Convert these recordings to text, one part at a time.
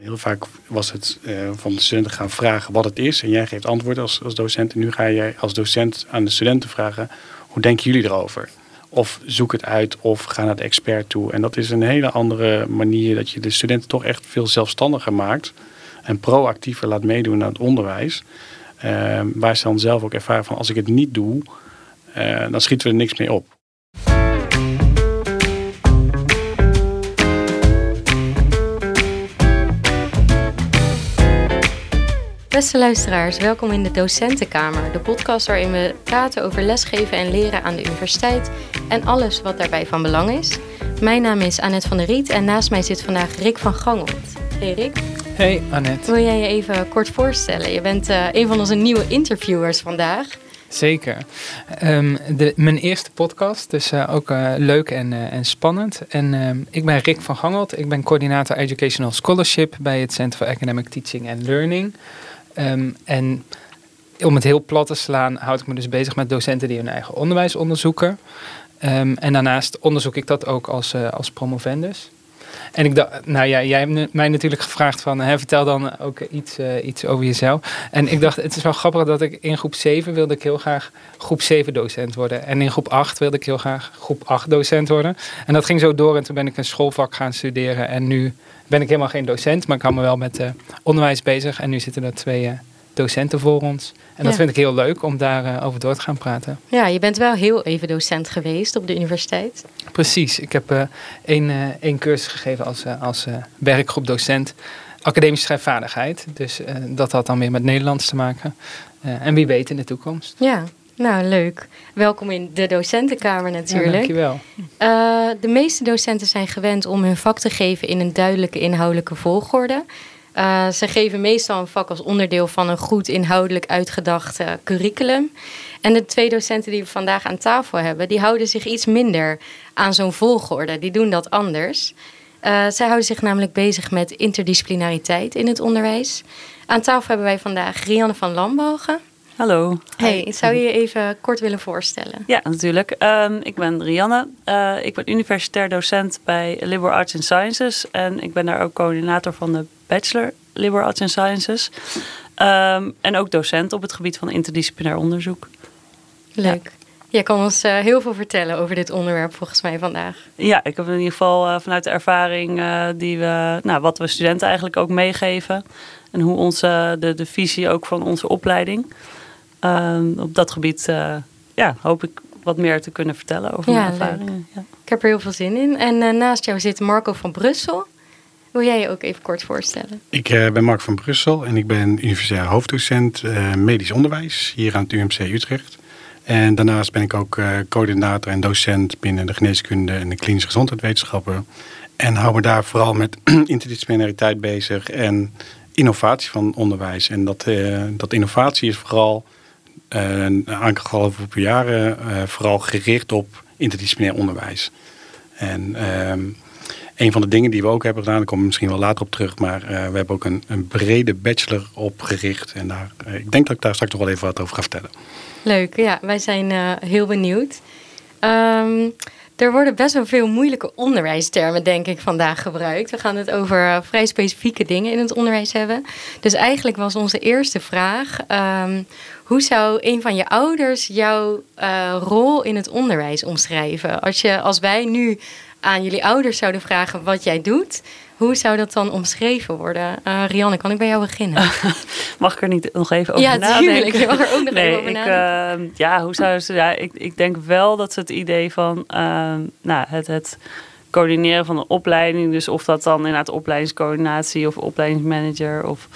Heel vaak was het uh, van de studenten gaan vragen wat het is. En jij geeft antwoord als, als docent. En nu ga jij als docent aan de studenten vragen: hoe denken jullie erover? Of zoek het uit of ga naar de expert toe. En dat is een hele andere manier dat je de studenten toch echt veel zelfstandiger maakt. En proactiever laat meedoen aan het onderwijs. Uh, waar ze dan zelf ook ervaren van als ik het niet doe, uh, dan schieten we er niks mee op. Beste luisteraars, welkom in de Docentenkamer, de podcast waarin we praten over lesgeven en leren aan de universiteit en alles wat daarbij van belang is. Mijn naam is Annette van der Riet en naast mij zit vandaag Rick van Gangelt. Hey Rick. Hey Annette. Wil jij je even kort voorstellen? Je bent uh, een van onze nieuwe interviewers vandaag. Zeker. Um, de, mijn eerste podcast, dus uh, ook uh, leuk en, uh, en spannend. En ehm, ik ben Rick van Gangelt. Ik ben coördinator Educational Scholarship bij het Center for Academic Teaching and Learning. Um, en om het heel plat te slaan, houd ik me dus bezig met docenten die hun eigen onderwijs onderzoeken. Um, en daarnaast onderzoek ik dat ook als, uh, als promovendus. En ik dacht, nou ja, jij hebt mij natuurlijk gevraagd van, hè, vertel dan ook iets, uh, iets over jezelf. En ik dacht, het is wel grappig dat ik in groep 7 wilde ik heel graag groep 7 docent worden. En in groep 8 wilde ik heel graag groep 8 docent worden. En dat ging zo door en toen ben ik een schoolvak gaan studeren. En nu ben ik helemaal geen docent, maar ik hou me wel met uh, onderwijs bezig. En nu zitten er twee uh, docenten voor ons. En dat vind ik heel leuk om daarover over door te gaan praten. Ja, je bent wel heel even docent geweest op de universiteit. Precies. Ik heb één, één cursus gegeven als, als werkgroep docent academische schrijfvaardigheid. Dus dat had dan weer met Nederlands te maken. en wie weet in de toekomst. Ja, nou, leuk. Welkom in de docentenkamer natuurlijk. Ja, dankjewel. Uh, de meeste docenten zijn gewend om hun vak te geven in een duidelijke inhoudelijke volgorde. Uh, ze geven meestal een vak als onderdeel van een goed inhoudelijk uitgedacht uh, curriculum. En de twee docenten die we vandaag aan tafel hebben, die houden zich iets minder aan zo'n volgorde. Die doen dat anders. zij houden zich namelijk bezig met interdisciplinariteit in het onderwijs. Aan tafel hebben wij vandaag Rianne van Lambogen. Hallo. Hey, zou je je even kort willen voorstellen? Ja, natuurlijk. Um, ik ben Rianne. Uh, ik ben universitair docent bij Liberal Arts and Sciences. En ik ben daar ook coördinator van de Bachelor Liberal Arts and Sciences. Um, en ook docent op het gebied van interdisciplinair onderzoek. Leuk. Ja. Jij kan ons uh, heel veel vertellen over dit onderwerp volgens mij vandaag. Ja, ik heb in ieder geval uh, vanuit de ervaring die we, nou, wat we studenten eigenlijk ook meegeven. En hoe onze, de, de visie ook van onze opleiding. Um, op dat gebied uh, ja, hoop ik wat meer te kunnen vertellen over ja, mijn ervaringen. Ja. Ik heb er heel veel zin in. En uh, naast jou zit Marco van Brussel. Wil jij je ook even kort voorstellen? Ik uh, ben Marco van Brussel en ik ben universitair hoofddocent medisch onderwijs hier aan het UMC Utrecht. En daarnaast ben ik ook coördinator en docent binnen de geneeskunde en de klinische gezondheidswetenschappen. En hou me daar vooral met interdisciplinariteit bezig en innovatie van onderwijs. En dat, dat innovatie is vooral uh, aangegeven jaren uh, vooral gericht op interdisciplinair onderwijs. En uh, een van de dingen die we ook hebben gedaan, daar komen we misschien wel later op terug, maar uh, we hebben ook een, een brede bachelor opgericht. En daar, ik denk dat ik daar straks nog wel even wat over ga vertellen. Leuk, ja, wij zijn heel benieuwd. Um, er worden best wel veel moeilijke onderwijstermen, denk ik, vandaag gebruikt. We gaan het over uh, vrij specifieke dingen in het onderwijs hebben. Dus eigenlijk was onze eerste vraag: um, hoe zou een van je ouders jouw uh, rol in het onderwijs omschrijven? Als, je, als wij nu aan jullie ouders zouden vragen wat jij doet, hoe zou dat dan omschreven worden? Uh, Rianne, kan ik bij jou beginnen? mag ik er niet nog even over ja, nadenken? Ja, tuurlijk. Je mag er ook nog nee, even over ik, nadenken. Uh, ja, hoe zou ze... Ja, ik, ik denk wel dat ze het idee van uh, nou, het, het coördineren van een opleiding... dus of dat dan inderdaad opleidingscoördinatie of opleidingsmanager... of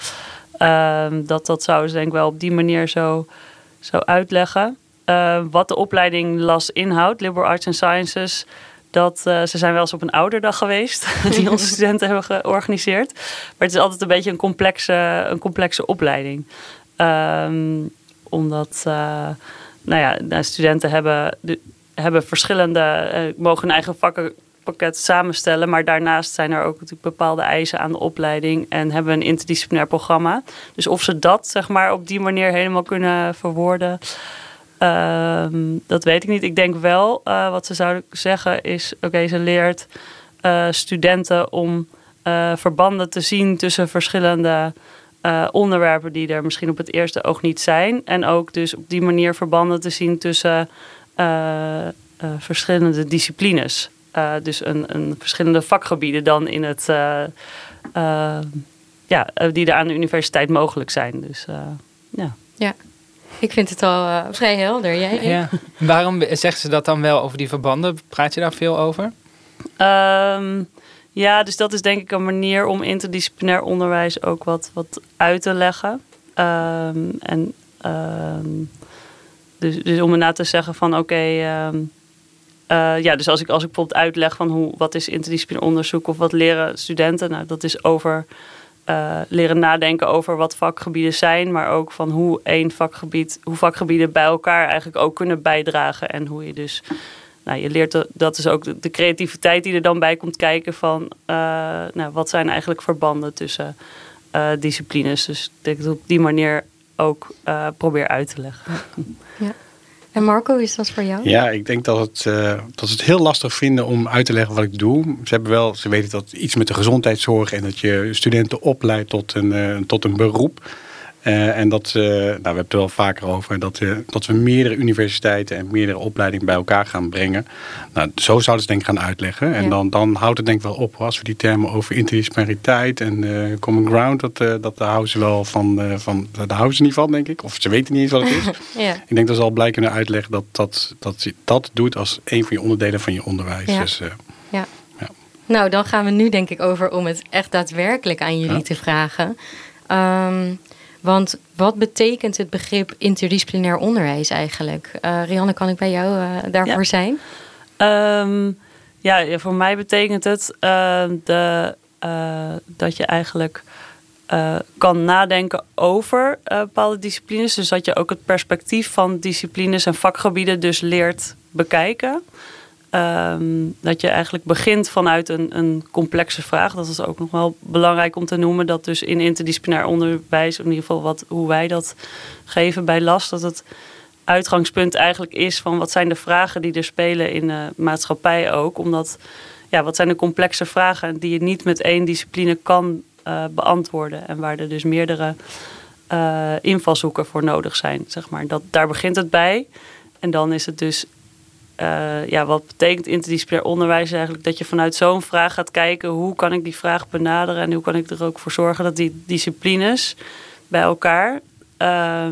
ehm, dat, dat zouden ze denk ik wel op die manier zo, zo uitleggen. wat de opleiding LAS inhoudt, Liberal Arts and Sciences... Dat, uh, ze zijn wel eens op een ouderdag geweest, die onze studenten hebben georganiseerd. Maar het is altijd een beetje een complexe, een complexe opleiding. Um, omdat, uh, nou ja, de studenten hebben, hebben verschillende, uh, mogen hun eigen vakkenpakket samenstellen. Maar daarnaast zijn er ook natuurlijk bepaalde eisen aan de opleiding en hebben een interdisciplinair programma. Dus of ze dat, zeg maar, op die manier helemaal kunnen verwoorden. Um, dat weet ik niet. Ik denk wel, uh, wat ze zouden zeggen is... oké, ze leert uh, studenten om eh, verbanden te zien tussen verschillende eh, onderwerpen die er misschien op het eerste oog niet zijn. En ook dus op die manier verbanden te zien tussen eh, verschillende disciplines. dus een, een, verschillende vakgebieden dan in het, ja, die er aan de universiteit mogelijk zijn. Dus ja. Ja. Ik vind het al vrij helder. Jij? Ja. Waarom zeggen ze dat dan wel over die verbanden? Praat je daar veel over? Ehm, ja, dus dat is denk ik een manier om interdisciplinair onderwijs ook wat, wat uit te leggen. Ehm, en ehm, dus, dus om inderdaad te zeggen van oké, ehm, eh, ja, dus als ik, als ik bijvoorbeeld uitleg van hoe, wat is interdisciplinair onderzoek of wat leren studenten, nou dat is over uh, leren nadenken over wat vakgebieden zijn, maar ook van hoe één vakgebied, hoe vakgebieden bij elkaar eigenlijk ook kunnen bijdragen en hoe je dus nou, je leert dat is ook de, creativiteit die er dan bij komt kijken van uh, nou, wat zijn eigenlijk verbanden tussen uh, disciplines. Dus ik denk dat ik op die manier ook probeer uit te leggen. Ja. En Marco, is dat voor jou? Ja, ik denk dat, het, dat ze het heel lastig vinden om uit te leggen wat ik doe. Ze, hebben wel, ze weten dat iets met de gezondheidszorg en dat je studenten opleidt tot een, tot een beroep. Uh, en dat, uh, nou, we hebben het er wel vaker over, dat, uh, dat we meerdere universiteiten en meerdere opleidingen bij elkaar gaan brengen. Nou, zo zouden ze denk ik gaan uitleggen. En dan, dan houdt het denk ik wel op als we die termen over interdisciplinariteit en common ground, dat, dat daar houden ze wel van, van, daar houden ze niet van denk ik. Of ze weten niet eens wat het is. ja. Ik denk dat ze al blij kunnen uitleggen dat, dat, dat je dat doet als een van je onderdelen van je onderwijs. Ja. Dus, ja. ja. Nou, dan gaan we nu denk ik over om het echt daadwerkelijk aan jullie te vragen. Um, want wat betekent het begrip interdisciplinair onderwijs eigenlijk? Uh, Rianne, kan ik bij jou uh, daarvoor zijn? Um, ja, voor mij betekent het uh, de, dat je eigenlijk kan nadenken over bepaalde disciplines. Dus dat je ook het perspectief van disciplines en vakgebieden dus leert bekijken. Ehm, dat je eigenlijk begint vanuit een, een, complexe vraag. Dat is ook nog wel belangrijk om te noemen. Dat dus in interdisciplinair onderwijs, in ieder geval wat, hoe wij dat geven bij last, dat het uitgangspunt eigenlijk is van wat zijn de vragen die er spelen in de maatschappij ook. Omdat, ja, wat zijn de complexe vragen die je niet met één discipline kan uh, beantwoorden. En waar er dus meerdere uh, invalshoeken voor nodig zijn, zeg maar. Dat, daar begint het bij. En dan is het dus uh, ja, wat betekent interdisciplinair onderwijs eigenlijk? Dat je vanuit zo'n vraag gaat kijken hoe kan ik die vraag benaderen en hoe kan ik er ook voor zorgen dat die disciplines bij elkaar uh,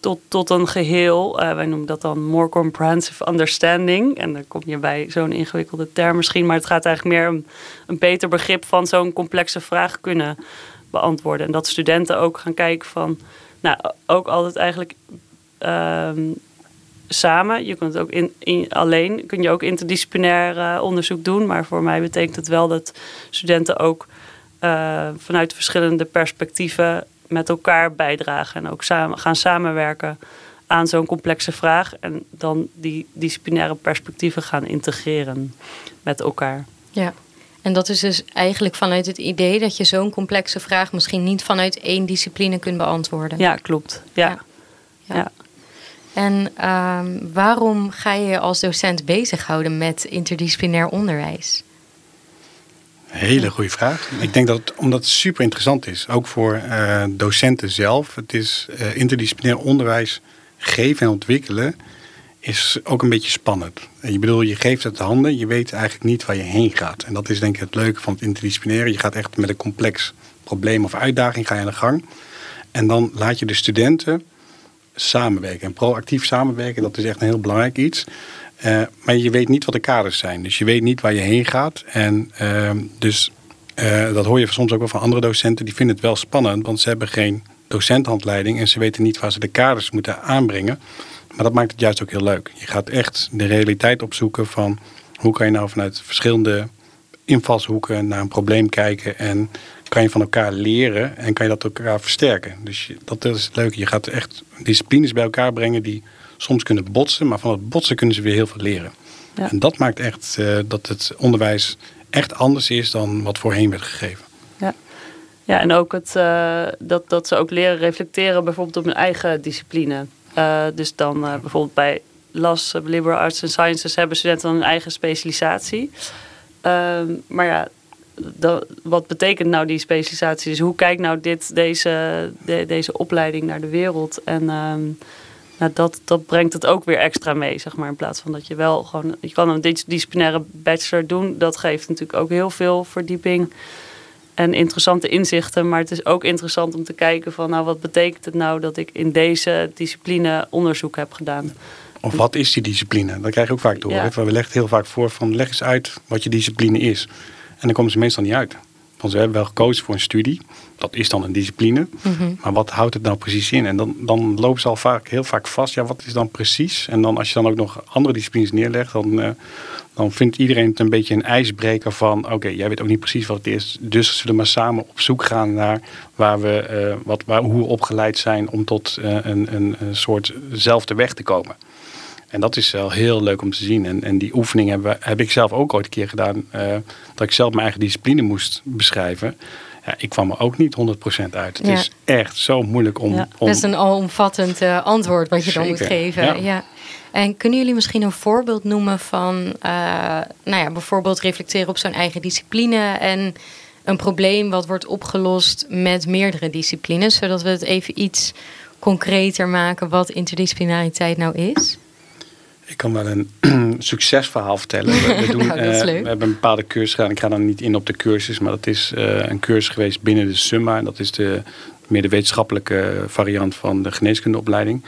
tot, tot een geheel, uh, wij noemen dat dan more comprehensive understanding. En dan kom je bij zo'n ingewikkelde term misschien, maar het gaat eigenlijk meer om een beter begrip van zo'n complexe vraag kunnen beantwoorden. En dat studenten ook gaan kijken van, nou, ook altijd eigenlijk. Ehm, samen. Je kunt ook in, in, alleen, kun je ook interdisciplinair uh, onderzoek doen. Maar voor mij betekent het wel dat studenten ook uh, vanuit verschillende perspectieven met elkaar bijdragen. En ook samen, gaan samenwerken aan zo'n complexe vraag. En dan die disciplinaire perspectieven gaan integreren met elkaar. Ja. En dat is dus eigenlijk vanuit het idee dat je zo'n complexe vraag misschien niet vanuit één discipline kunt beantwoorden. Ja, klopt. ja. ja. ja. En um, waarom ga je je als docent bezighouden met interdisciplinair onderwijs? Hele goede vraag. Ik denk dat het, omdat het super interessant is, ook voor uh, docenten zelf. Het is uh, interdisciplinair onderwijs geven en ontwikkelen is ook een beetje spannend. Je bedoel, je geeft het handen, je weet eigenlijk niet waar je heen gaat. En dat is denk ik het leuke van het interdisciplinaire. Je gaat echt met een complex probleem of uitdaging ga je aan de gang. En dan laat je de studenten samenwerken. En proactief samenwerken, dat is echt een heel belangrijk iets. Uh, maar je weet niet wat de kaders zijn. Dus je weet niet waar je heen gaat. En uh, dus uh, dat hoor je soms ook wel van andere docenten. Die vinden het wel spannend, want ze hebben geen docenthandleiding. En ze weten niet waar ze de kaders moeten aanbrengen. Maar dat maakt het juist ook heel leuk. Je gaat echt de realiteit opzoeken van... hoe kan je nou vanuit verschillende invalshoeken naar een probleem kijken... en kan je van elkaar leren en kan je dat elkaar versterken. Dus dat is het leuke. Je gaat echt disciplines bij elkaar brengen die soms kunnen botsen, maar van het botsen kunnen ze weer heel veel leren. Ja. En dat maakt echt uh, dat het onderwijs echt anders is dan wat voorheen werd gegeven. Ja, ja en ook het, uh, dat, dat ze ook leren reflecteren bijvoorbeeld op hun eigen discipline. Uh, dus dan bijvoorbeeld bij LAS, Liberal Arts and Sciences, hebben studenten dan hun eigen specialisatie. Ehm, maar ja, dat, wat betekent nou die specialisatie? Dus hoe kijkt nou dit, deze, deze opleiding naar de wereld? En ehm, nou, dat, dat brengt het ook weer extra mee, zeg maar. In plaats van dat je wel gewoon... Je kan een disciplinaire bachelor doen. Dat geeft natuurlijk ook heel veel verdieping en interessante inzichten. Maar het is ook interessant om te kijken van... nou, wat betekent het nou dat ik in deze discipline onderzoek heb gedaan? Of wat is die discipline? Dat krijg je ook vaak door. Ja. We leggen heel vaak voor van leg eens uit wat je discipline is. En dan komen ze meestal niet uit. Want ze hebben wel gekozen voor een studie. Dat is dan een discipline. Mhm. Maar wat houdt het nou precies in? En dan, dan lopen ze al vaak, heel vaak vast. Ja, wat is dan precies? En dan als je dan ook nog andere disciplines neerlegt, dan, uh, dan vindt iedereen het een beetje een ijsbreker van... oké, jij weet ook niet precies wat het is. Dus we zullen maar samen op zoek gaan naar waar we, uh, wat, waar, hoe we opgeleid zijn... om tot uh, een, een, een soortzelfde weg te komen. En dat is wel heel leuk om te zien. En, en die oefening heb, heb ik zelf ook ooit een keer gedaan. Uh, dat ik zelf mijn eigen discipline moest beschrijven. Ja, ik kwam er ook niet 100% uit. Het Ja. is echt zo moeilijk om... Ja, is een alomvattend eh, antwoord wat je dan moet geven. ja. Ja. En kunnen jullie misschien een voorbeeld noemen van, eh, nou ja, bijvoorbeeld reflecteren op zo'n eigen discipline en een probleem wat wordt opgelost met meerdere disciplines, zodat we het even iets concreter maken wat interdisciplinariteit nou is? Ik kan wel een succesverhaal vertellen. We, we doen, Nou, eh, we hebben een bepaalde cursus gedaan. Ik ga dan niet in op de cursus, maar dat is eh, een cursus geweest binnen de SUMMA. En dat is de, meer de wetenschappelijke variant van de geneeskundeopleiding.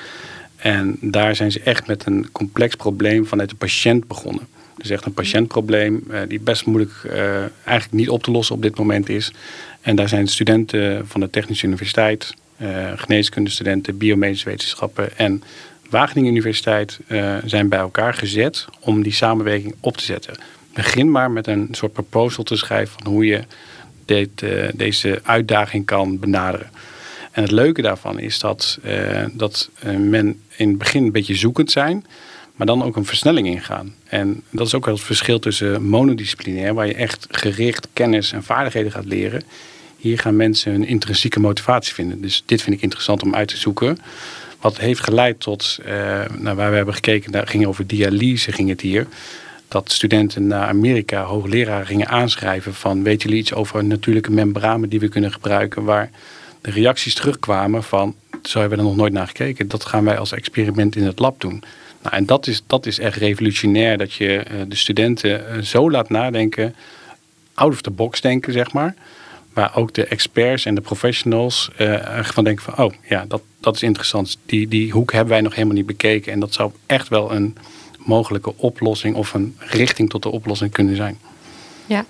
En daar zijn ze echt met een complex probleem vanuit de patiënt begonnen. Dus echt een patiëntprobleem eh, die best moeilijk eigenlijk niet op te lossen op dit moment is. En daar zijn studenten van de Technische Universiteit, eh geneeskundestudenten, biomedische wetenschappen en Wageningen Universiteit eh, zijn bij elkaar gezet om die samenwerking op te zetten. Begin maar met een soort proposal te schrijven van hoe je eh, deze uitdaging kan benaderen. En het leuke daarvan is dat, eh, dat men in het begin een beetje zoekend zijn, maar dan ook een versnelling ingaan. En dat is ook wel het verschil tussen monodisciplinair, waar je echt gericht kennis en vaardigheden gaat leren. Hier gaan mensen hun intrinsieke motivatie vinden. Dus dit vind ik interessant om uit te zoeken. Wat heeft geleid tot, eh, nou, waar we hebben gekeken, daar ging over dialyse, ging het hier. Dat studenten naar Amerika, hoogleraren gingen aanschrijven van, weten jullie iets over natuurlijke membranen die we kunnen gebruiken, waar de reacties terugkwamen van, zo hebben we er nog nooit naar gekeken. Dat gaan wij als experiment in het lab doen. Nou, en dat is, dat is echt revolutionair, dat je eh, de studenten eh, zo laat nadenken, out of the box denken, zeg maar. Waar ook de experts en de professionals eh, van denken van, oh ja, dat, dat is interessant. Die, die hoek hebben wij nog helemaal niet bekeken. En dat zou echt wel een mogelijke oplossing of een richting tot de oplossing kunnen zijn. Ja.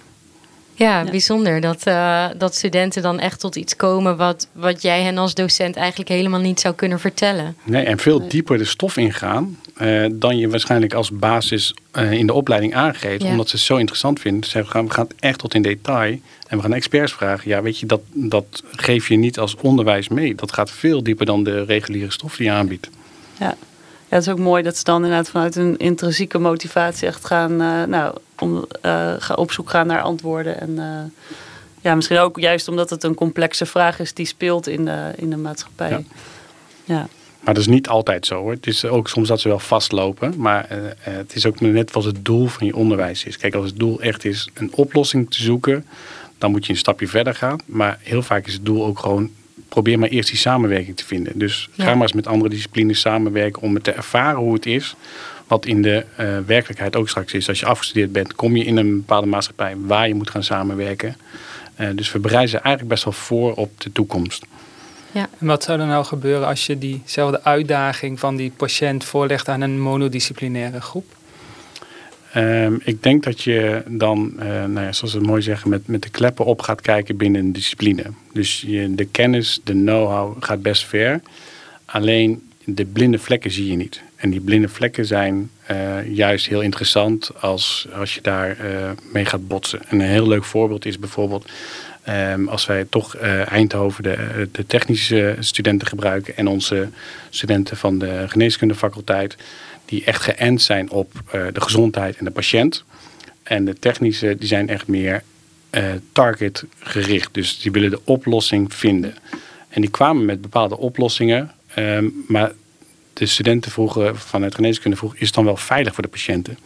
Ja, Ja. bijzonder dat, eh, dat studenten dan echt tot iets komen wat, wat jij hen als docent eigenlijk helemaal niet zou kunnen vertellen. Nee, en veel dieper de stof ingaan eh, dan je waarschijnlijk als basis eh, in de opleiding aangeeft. Ja. Omdat ze het zo interessant vinden. Ze zeggen, we gaan echt tot in detail. En we gaan experts vragen. Ja, weet je, dat, dat geef je niet als onderwijs mee. Dat gaat veel dieper dan de reguliere stof die je aanbiedt. Ja. ja, het is ook mooi dat ze dan inderdaad vanuit hun intrinsieke motivatie echt gaan, eh, nou, om, gaan op zoek gaan naar antwoorden. En ja, misschien ook juist omdat het een complexe vraag is die speelt in de, in de maatschappij. Ja. Ja. Maar dat is niet altijd zo hoor. Het is ook soms dat ze wel vastlopen. Maar eh, eh, het is ook net wat het doel van je onderwijs is. Kijk, als het doel echt is een oplossing te zoeken, dan moet je een stapje verder gaan. Maar heel vaak is het doel ook gewoon. Probeer maar eerst die samenwerking te vinden. Dus ga maar eens met andere disciplines samenwerken om het te ervaren hoe het is. Wat in de eh, werkelijkheid ook straks is. Als je afgestudeerd bent, kom je in een bepaalde maatschappij waar je moet gaan samenwerken. Dus we bereiden ze eigenlijk best wel voor op de toekomst. En wat zou er nou gebeuren als je diezelfde uitdaging van die patiënt voorlegt aan een monodisciplinaire groep? Ehm, ik denk dat je dan, eh, nou ja, zoals ze mooi zeggen, met, met de kleppen op gaat kijken binnen een discipline. Dus je, de kennis, de know-how gaat best ver. Alleen de blinde vlekken zie je niet. En die blinde vlekken zijn eh, juist heel interessant als, als je daar eh, mee gaat botsen. En een heel leuk voorbeeld is bijvoorbeeld ehm, als wij toch eh, Eindhoven de, de technische studenten gebruiken en onze studenten van de geneeskundefaculteit die echt geënt zijn op de gezondheid en de patiënt. En de technische die zijn echt meer target gericht. Dus die willen de oplossing vinden. En die kwamen met bepaalde oplossingen. ehm, maar de studenten vroegen vanuit geneeskunde vroegen, is het dan wel veilig voor de patiënten?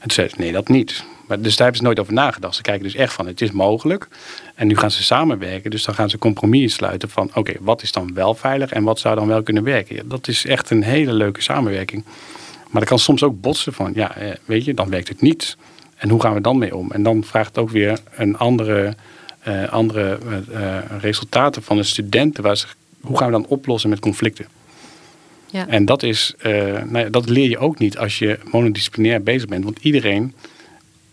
toen zei ze, nee, dat niet. Maar, dus daar hebben ze nooit over nagedacht. Ze kijken dus echt van, het is mogelijk. En nu gaan ze samenwerken. Dus dan gaan ze compromis sluiten van, oké, wat is dan wel veilig en wat zou dan wel kunnen werken? Dat is echt een hele leuke samenwerking. Maar dat kan soms ook botsen van, ja, eh, weet je, dan werkt het niet. En hoe gaan we dan mee om? En dan vraagt het ook weer een andere, uh, andere uh, resultaten van de studenten. Waar ze, hoe gaan we dan oplossen met conflicten? Ja. En dat, is, nou ja, dat leer je ook niet als je monodisciplinair bezig bent. Want iedereen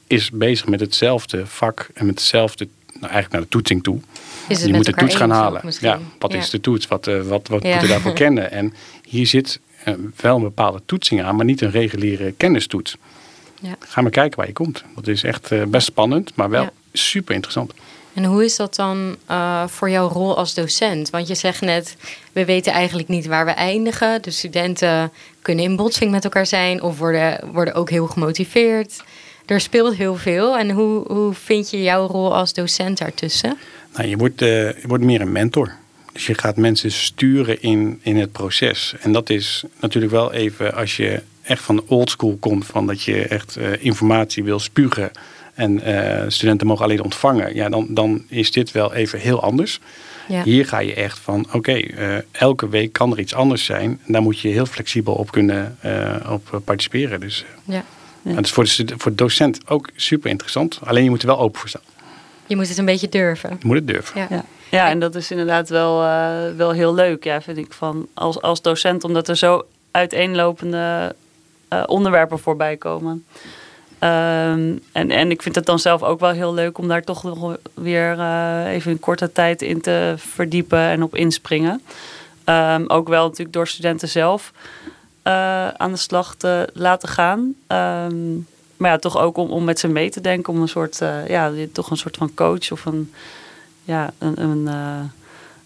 is bezig met hetzelfde vak en met hetzelfde, nou eigenlijk naar de toetsing toe. je moet de toets gaan halen. Ja, wat is de toets? Wat, wat, wat moet je daarvoor kennen? En hier zit wel een bepaalde toetsing aan, maar niet een reguliere kennistoets. Ja. Ga maar kijken waar je komt. Dat is echt uh, best spannend, maar wel super interessant. En hoe is dat dan uh, voor jouw rol als docent? Want je zegt net, we weten eigenlijk niet waar we eindigen. De studenten kunnen in botsing met elkaar zijn of worden, worden ook heel gemotiveerd. Er speelt heel veel. En hoe, hoe vind je jouw rol als docent daartussen? Nou, je, wordt, uh, je wordt meer een mentor. Dus je gaat mensen sturen in, in het proces. En dat is natuurlijk wel even als je echt van de oldschool komt, van dat je echt uh, informatie wil spugen en uh, studenten mogen alleen ontvangen, ja, dan, dan is dit wel even heel anders. Ja. Hier ga je echt van, oké, okay, uh, elke week kan er iets anders zijn. En daar moet je heel flexibel op kunnen op participeren. Dus, ja. ja. Dat is voor de, voor de docent ook super interessant. Alleen je moet er wel open voor staan. Je moet het een beetje durven. Je moet het durven. Ja. ja. Ja, en dat is inderdaad wel, wel heel leuk, ja, vind ik, van als, als docent, omdat er zo uiteenlopende uh, onderwerpen voorbij komen. Um, en, en ik vind het dan zelf ook wel heel leuk om daar toch nog weer uh, even in korte tijd in te verdiepen en op inspringen. Um, ook wel natuurlijk door studenten zelf uh, aan de slag te laten gaan. Um, maar ja, toch ook om, om met ze mee te denken, om een soort, ja, toch een soort van coach of een, ja, een, een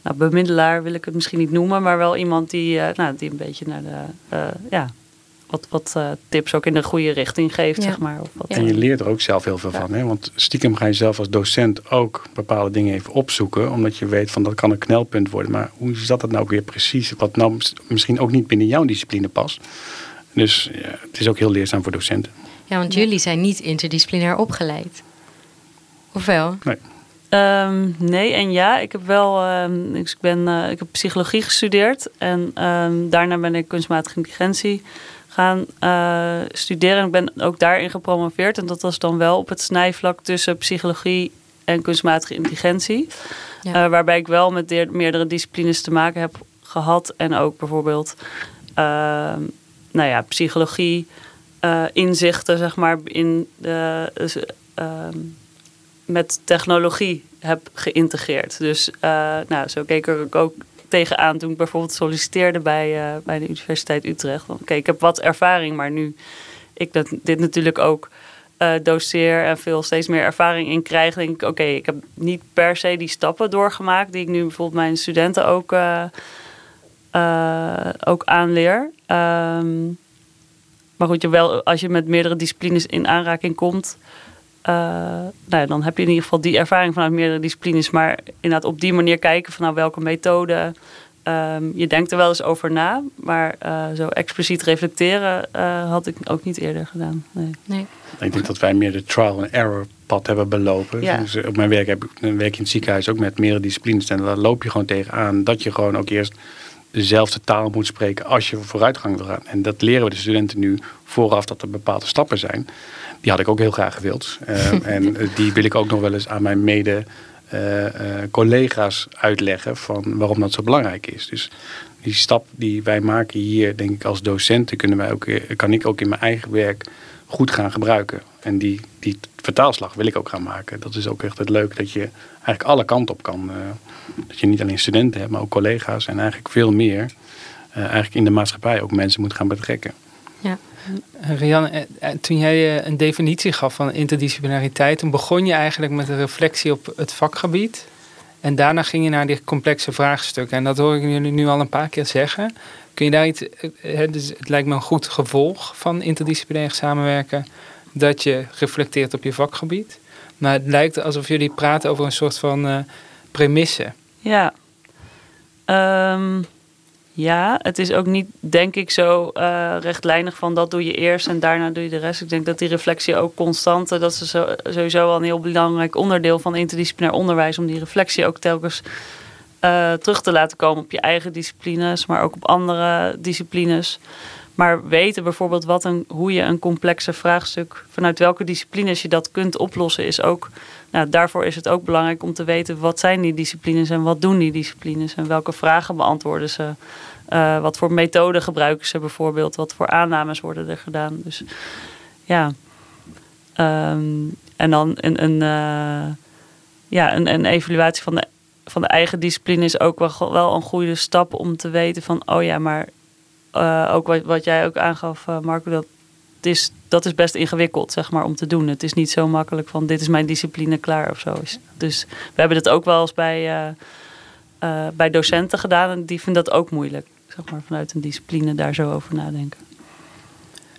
nou, bemiddelaar wil ik het misschien niet noemen, maar wel iemand die, nou, die een beetje naar de, ja, wat, wat uh, tips ook in de goede richting geeft, zeg maar. Of wat, en je leert er ook zelf heel veel van. Hè? Want stiekem ga je zelf als docent ook bepaalde dingen even opzoeken. Omdat je weet van dat kan een knelpunt worden. Maar hoe zat dat nou weer precies? Wat nou misschien ook niet binnen jouw discipline past. Dus ja, het is ook heel leerzaam voor docenten. Ja, want jullie zijn niet interdisciplinair opgeleid. Of wel? Nee. Um, nee en ja. Ik heb wel um, ik ben, uh, ik heb psychologie gestudeerd. En um, daarna ben ik kunstmatige intelligentie gaan uh, studeren. Ik ben ook daarin gepromoveerd. En dat was dan wel op het snijvlak tussen psychologie en kunstmatige intelligentie. Ja. Uh, waarbij ik wel met de, meerdere disciplines te maken heb gehad. En ook bijvoorbeeld uh, nou ja, psychologie, uh, inzichten zeg maar, in de, dus, ehm, met technologie heb geïntegreerd. Dus nou, zo keek ik ook tegenaan toen ik bijvoorbeeld solliciteerde bij, uh, bij de Universiteit Utrecht. Oké, ik heb wat ervaring, maar nu ik dat, dit natuurlijk ook uh, doseer en veel steeds meer ervaring in krijg, denk ik, oké, ik heb niet per se die stappen doorgemaakt die ik nu bijvoorbeeld mijn studenten ook, uh, ook aanleer. Um, maar goed, je wel, als je met meerdere disciplines in aanraking komt, nou ja, dan heb je in ieder geval die ervaring vanuit meerdere disciplines. Maar inderdaad op die manier kijken van nou, welke methode. Um, je denkt er wel eens over na, maar uh, zo expliciet reflecteren uh, had ik ook niet eerder gedaan. Nee. nee. Ik denk dat wij meer de trial and error pad hebben belopen. Ja. Dus op mijn werk heb ik een werk in het ziekenhuis ook met meerdere disciplines. En daar loop je gewoon tegenaan dat je gewoon ook eerst dezelfde taal moet spreken als je vooruitgang wil gaan. En dat leren we de studenten nu vooraf dat er bepaalde stappen zijn. Die had ik ook heel graag gewild. Uh, en die wil ik ook nog wel eens aan mijn mede uh, uh, collega's uitleggen van waarom dat zo belangrijk is. Dus die stap die wij maken hier, denk ik als docenten, kunnen wij ook, kan ik ook in mijn eigen werk goed gaan gebruiken. En die, die vertaalslag wil ik ook gaan maken. Dat is ook echt het leuk dat je eigenlijk alle kanten op kan. dat je niet alleen studenten hebt, maar ook collega's en eigenlijk veel meer. eigenlijk in de maatschappij ook mensen moet gaan betrekken. Ja. Rian, eh, eh, toen jij eh, een definitie gaf van interdisciplinariteit, toen begon je eigenlijk met een reflectie op het vakgebied. En daarna ging je naar die complexe vraagstukken. En dat hoor ik jullie nu al een paar keer zeggen. Kun je daar iets. Dus het lijkt me een goed gevolg van interdisciplinair samenwerken. Dat je reflecteert op je vakgebied. Maar het lijkt alsof jullie praten over een soort van uh, premisse. Ja. Um, Ja, het is ook niet, denk ik, zo uh, rechtlijnig van dat doe je eerst en daarna doe je de rest. Ik denk dat die reflectie ook constant, dat is sowieso al een heel belangrijk onderdeel van interdisciplinair onderwijs, om die reflectie ook telkens uh, terug te laten komen op je eigen disciplines, maar ook op andere disciplines. Maar weten bijvoorbeeld wat een, hoe je een complexe vraagstuk, vanuit welke disciplines je dat kunt oplossen, is ook, nou, daarvoor is het ook belangrijk om te weten wat zijn die disciplines en wat doen die disciplines en welke vragen beantwoorden ze. Uh, wat voor methoden gebruiken ze bijvoorbeeld, wat voor aannames worden er gedaan. Dus ja. Um, en dan een, een, uh, ja, een, een evaluatie van de, van de eigen discipline is ook wel, wel een goede stap om te weten van, oh ja, maar uh, ook wat, wat jij ook aangaf, Marco, dat is, dat is best ingewikkeld, zeg maar, om te doen. Het is niet zo makkelijk van dit is mijn discipline klaar of zo. Dus we hebben dat ook wel eens bij, uh, bij docenten gedaan en die vinden dat ook moeilijk, zeg maar, vanuit een discipline daar zo over nadenken.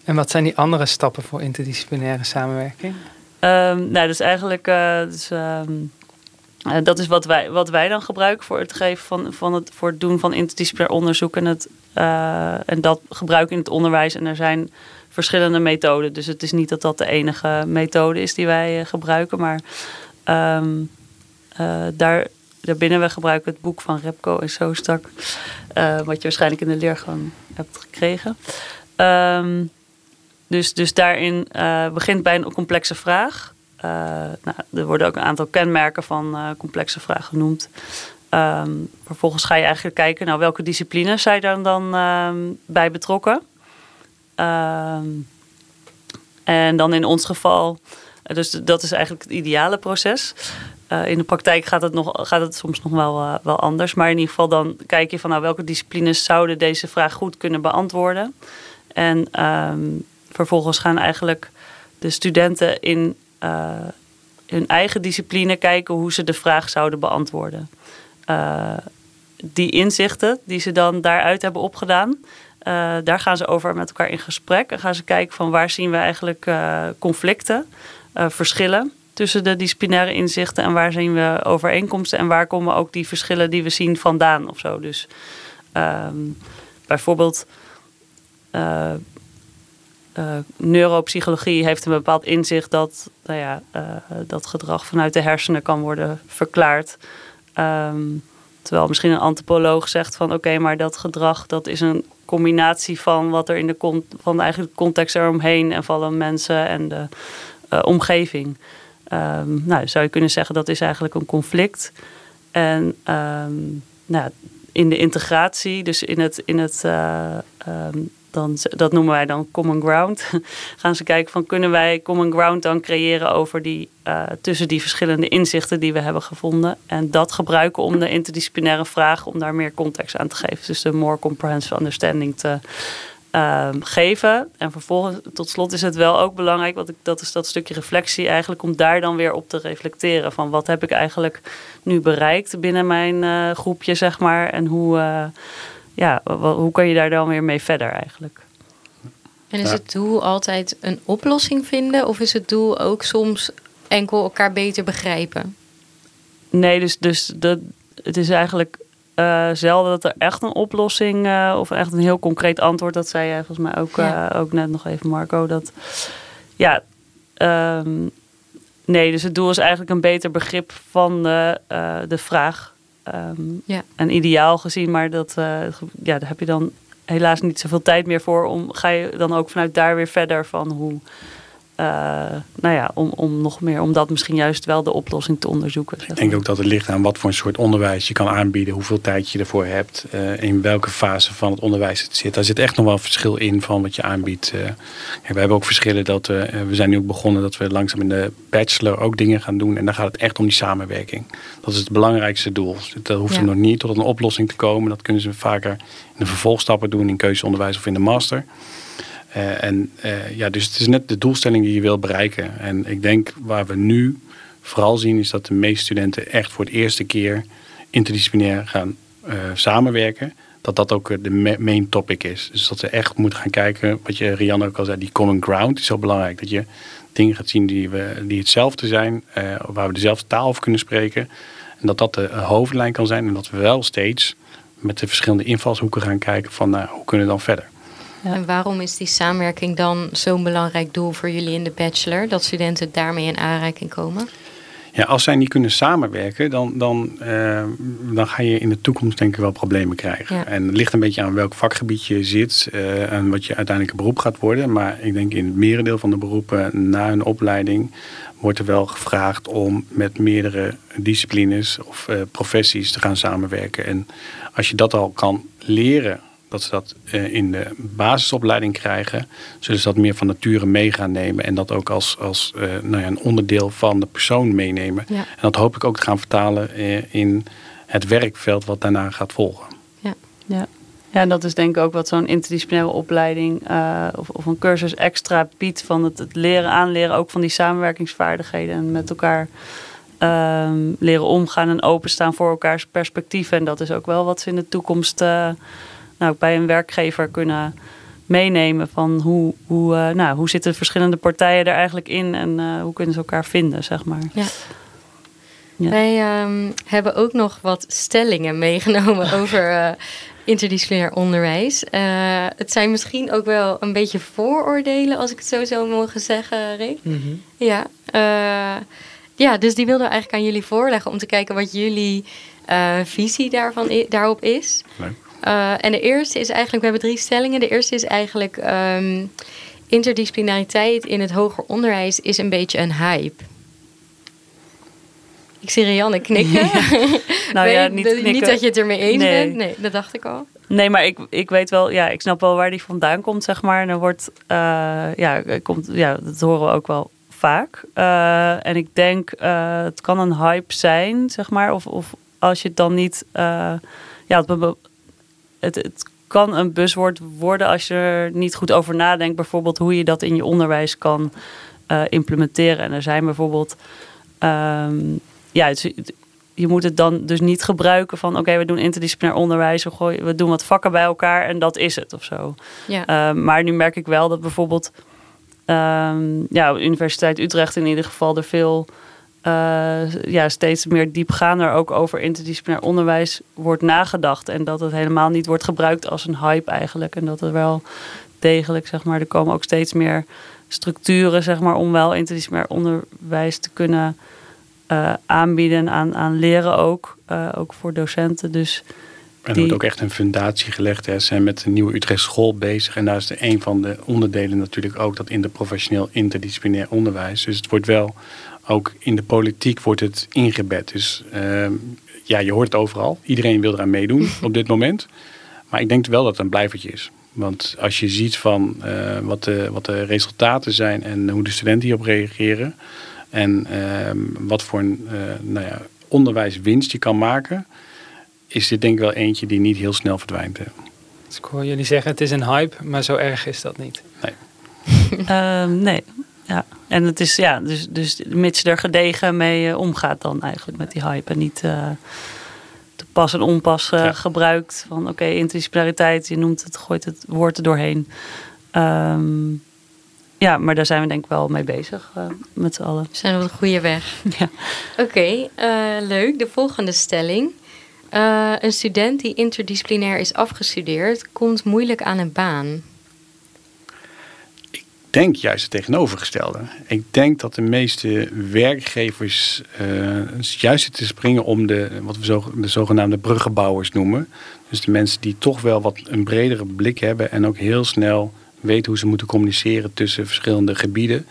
En wat zijn die andere stappen voor interdisciplinaire samenwerking? Um, nou, dus eigenlijk, dus, um, uh, dat is wat wij, wat wij dan gebruiken voor het geven van, van het, voor het doen van interdisciplinair onderzoek en, het, uh, en dat gebruiken in het onderwijs. En er zijn verschillende methoden. Dus het is niet dat dat de enige methode is die wij uh, gebruiken. Maar um, daar, daarbinnen we gebruiken het boek van Repco en Zoostak. wat je waarschijnlijk in de leergang hebt gekregen. Um, dus, dus daarin begint bij een complexe vraag. Uh, nou, er worden ook een aantal kenmerken van uh, complexe vragen genoemd. Um, vervolgens ga je eigenlijk kijken, nou, welke disciplines zijn dan um, bij betrokken? Um, en dan in ons geval, dus dat is eigenlijk het ideale proces. Uh, in de praktijk gaat het, nog, gaat het soms nog wel, wel anders. Maar in ieder geval dan kijk je van nou, welke disciplines zouden deze vraag goed kunnen beantwoorden. En vervolgens gaan eigenlijk de studenten in uh, hun eigen discipline kijken hoe ze de vraag zouden beantwoorden. Die inzichten die ze dan daaruit hebben opgedaan, uh, daar gaan ze over met elkaar in gesprek. En gaan ze kijken van waar zien we eigenlijk conflicten, verschillen tussen de disciplinaire inzichten en waar zien we overeenkomsten en waar komen ook die verschillen die we zien vandaan of zo. Dus ehm, bijvoorbeeld neuropsychologie heeft een bepaald inzicht dat nou ja, dat gedrag vanuit de hersenen kan worden verklaard. Um, terwijl misschien een antropoloog zegt van oké, maar dat gedrag dat is een combinatie van wat er in de, van de eigen context eromheen en van de mensen en de uh, omgeving. Um, nou, zou je kunnen zeggen dat is eigenlijk een conflict. En um, nou, in de integratie, dus in het, in het um, dan, dat noemen wij dan common ground. Gaan ze kijken van kunnen wij common ground dan creëren over die, uh, tussen die verschillende inzichten die we hebben gevonden. En dat gebruiken om de interdisciplinaire vraag, om daar meer context aan te geven. Dus de more comprehensive understanding te uh, geven. En vervolgens, tot slot is het wel ook belangrijk, want ik, dat is dat stukje reflectie eigenlijk, om daar dan weer op te reflecteren. Van wat heb ik eigenlijk nu bereikt binnen mijn uh, groepje, zeg maar. En hoe ja, hoe kan je daar dan weer mee verder eigenlijk? En is het doel altijd een oplossing vinden of is het doel ook soms enkel elkaar beter begrijpen? Nee, dus, dus dat, het is eigenlijk uh, zelden dat er echt een oplossing uh, of echt een heel concreet antwoord, dat zei jij volgens mij ook, ja. uh, ook net nog even, Marco. Dat ja, um, nee, dus het doel is eigenlijk een beter begrip van de, de vraag. Um, ja. En ideaal gezien, maar dat, uh, ja, daar heb je dan helaas niet zoveel tijd meer voor. Om, ga je dan ook vanuit daar weer verder van hoe nou ja, om, om nog meer, om dat misschien juist wel de oplossing te onderzoeken. Ik denk ook dat het ligt aan wat voor een soort onderwijs je kan aanbieden, hoeveel tijd je ervoor hebt, uh, in welke fase van het onderwijs het zit. Daar zit echt nog wel verschil in van wat je aanbiedt. Uh, we hebben ook verschillen dat we, we zijn nu ook begonnen dat we langzaam in de bachelor ook dingen gaan doen. En dan gaat het echt om die samenwerking. Dat is het belangrijkste doel. Dat hoeft ja. nog niet tot een oplossing te komen. Dat kunnen ze vaker in de vervolgstappen doen in keuzeonderwijs of in de master. Uh, en uh, ja, dus het is net de doelstelling die je wil bereiken. En ik denk waar we nu vooral zien is dat de meeste studenten echt voor het eerste keer interdisciplinair gaan uh, samenwerken. Dat dat ook de main topic is. Dus dat ze echt moeten gaan kijken, wat je Rianne ook al zei, die common ground is zo belangrijk. Dat je dingen gaat zien die, we, die hetzelfde zijn, waar we dezelfde taal over kunnen spreken. En dat dat de hoofdlijn kan zijn en dat we wel steeds met de verschillende invalshoeken gaan kijken van nou, hoe kunnen we dan verder. Ja. En waarom is die samenwerking dan zo'n belangrijk doel voor jullie in de bachelor? Dat studenten daarmee in aanraking komen? Ja, als zij niet kunnen samenwerken, dan, dan, uh, dan ga je in de toekomst denk ik wel problemen krijgen. En het ligt een beetje aan welk vakgebied je zit uh, en wat je uiteindelijk een beroep gaat worden. Maar ik denk in het merendeel van de beroepen na een opleiding wordt er wel gevraagd om met meerdere disciplines of uh, professies te gaan samenwerken. En als je dat al kan leren dat ze dat eh, in de basisopleiding krijgen, zullen ze dat meer van nature mee gaan nemen en dat ook als, als uh, nou ja, een onderdeel van de persoon meenemen. Ja. En dat hoop ik ook te gaan vertalen uh, in het werkveld wat daarna gaat volgen. Ja, ja. ja en dat is denk ik ook wat zo'n interdisciplinaire opleiding of, of een cursus extra biedt van het, het, leren aanleren ook van die samenwerkingsvaardigheden en met elkaar ehm, leren omgaan en openstaan voor elkaars perspectieven. En dat is ook wel wat ze in de toekomst nou, bij een werkgever kunnen meenemen van hoe, hoe, uh, nou, hoe zitten verschillende partijen er eigenlijk in en uh, hoe kunnen ze elkaar vinden, zeg maar. Ja. Ja. Wij um, hebben ook nog wat stellingen meegenomen over uh, interdisciplinair onderwijs. het zijn misschien ook wel een beetje vooroordelen, als ik het zo zou mogen zeggen, Rick. Mm -hmm. Ja. ja, dus die wilden we eigenlijk aan jullie voorleggen om te kijken wat jullie visie daarvan, daarop is. Leuk. Uh, en de eerste is eigenlijk, we hebben drie stellingen. De eerste is eigenlijk um, interdisciplinariteit in het hoger onderwijs is een beetje een hype. Ik zie Rianne knikken. nou ja, niet, knikken. niet dat je het ermee eens nee. bent. Nee, dat dacht ik al. Nee, maar ik, ik weet wel, ja, ik snap wel waar die vandaan komt, zeg maar. En dan wordt, uh, ja, komt, ja, dat horen we ook wel vaak. Uh, en ik denk, uh, het kan een hype zijn, zeg maar. Of, of als je het dan niet, ja, het het, het kan een buswoord worden als je er niet goed over nadenkt. Bijvoorbeeld hoe je dat in je onderwijs kan uh, implementeren. En er zijn bijvoorbeeld. Um, ja, het, je moet het dan dus niet gebruiken van... oké, we doen interdisciplinair onderwijs, we, gooien, we doen wat vakken bij elkaar en dat is het of zo. Ja. Um, maar nu merk ik wel dat bijvoorbeeld... Um, ja, Universiteit Utrecht in ieder geval er veel uh, ja, steeds meer diepgaander ook over interdisciplinair onderwijs wordt nagedacht. En dat het helemaal niet wordt gebruikt als een hype eigenlijk. En dat er wel degelijk, zeg maar, er komen ook steeds meer structuren, zeg maar, om wel interdisciplinair onderwijs te kunnen uh, aanbieden aan, aan leren ook. Uh, ook voor docenten. Dus en er wordt ook echt een fundatie gelegd. Hè. Ze zijn met de nieuwe Utrecht school bezig. En daar is de een van de onderdelen natuurlijk ook dat interprofessioneel interdisciplinair onderwijs. Dus het wordt wel ook in de politiek wordt het ingebed. Dus uh, ja, je hoort het overal. Iedereen wil eraan meedoen op dit moment. Maar ik denk wel dat het een blijvertje is. Want als je ziet van uh, wat, de, wat de resultaten zijn en hoe de studenten hierop reageren. En uh, wat voor een uh, nou ja, onderwijswinst je kan maken. Is dit denk ik wel eentje die niet heel snel verdwijnt. Dus ik hoor jullie zeggen het is een hype, maar zo erg is dat niet. Nee. Ehm, nee, ja. En het is, ja, dus, dus mits er gedegen mee uh, omgaat dan eigenlijk met die hype. En niet uh, te pas en onpas uh, ja. gebruikt van oké, okay, interdisciplinariteit, je noemt het, gooit het woord er doorheen. Um, ja, maar daar zijn we denk ik wel mee bezig met z'n allen. We zijn op de goede weg. ja. Oké, okay, leuk. De volgende stelling. een student die interdisciplinair is afgestudeerd, komt moeilijk aan een baan denk juist het tegenovergestelde. Ik denk dat de meeste werkgevers uh, juist zitten springen om de, wat we de zogenaamde bruggenbouwers noemen. Dus de mensen die toch wel wat een bredere blik hebben en ook heel snel weten hoe ze moeten communiceren tussen verschillende gebieden.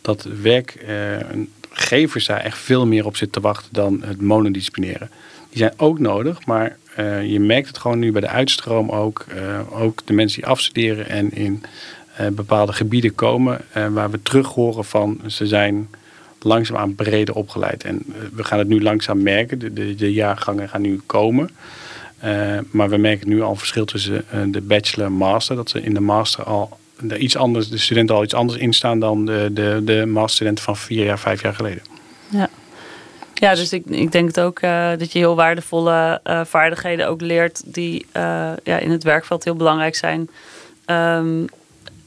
Dat werkgevers daar echt veel meer op zitten te wachten dan het monodisciplineren. Die zijn ook nodig, maar uh, je merkt het gewoon nu bij de uitstroom ook. Ook de mensen die afstuderen en in bepaalde gebieden komen uh, waar we terug horen van ze zijn langzaamaan breder opgeleid. En uh, we gaan het nu langzaam merken, de, de, de jaargangen gaan nu komen. maar we merken nu al verschil tussen de bachelor en master. Dat ze in de master al iets anders, de studenten al iets anders instaan dan de, de, de masterstudenten van vier jaar, vijf jaar geleden. Ja. Ja, dus ik, ik denk het ook dat je heel waardevolle vaardigheden ook leert die ja, in het werkveld heel belangrijk zijn. Um,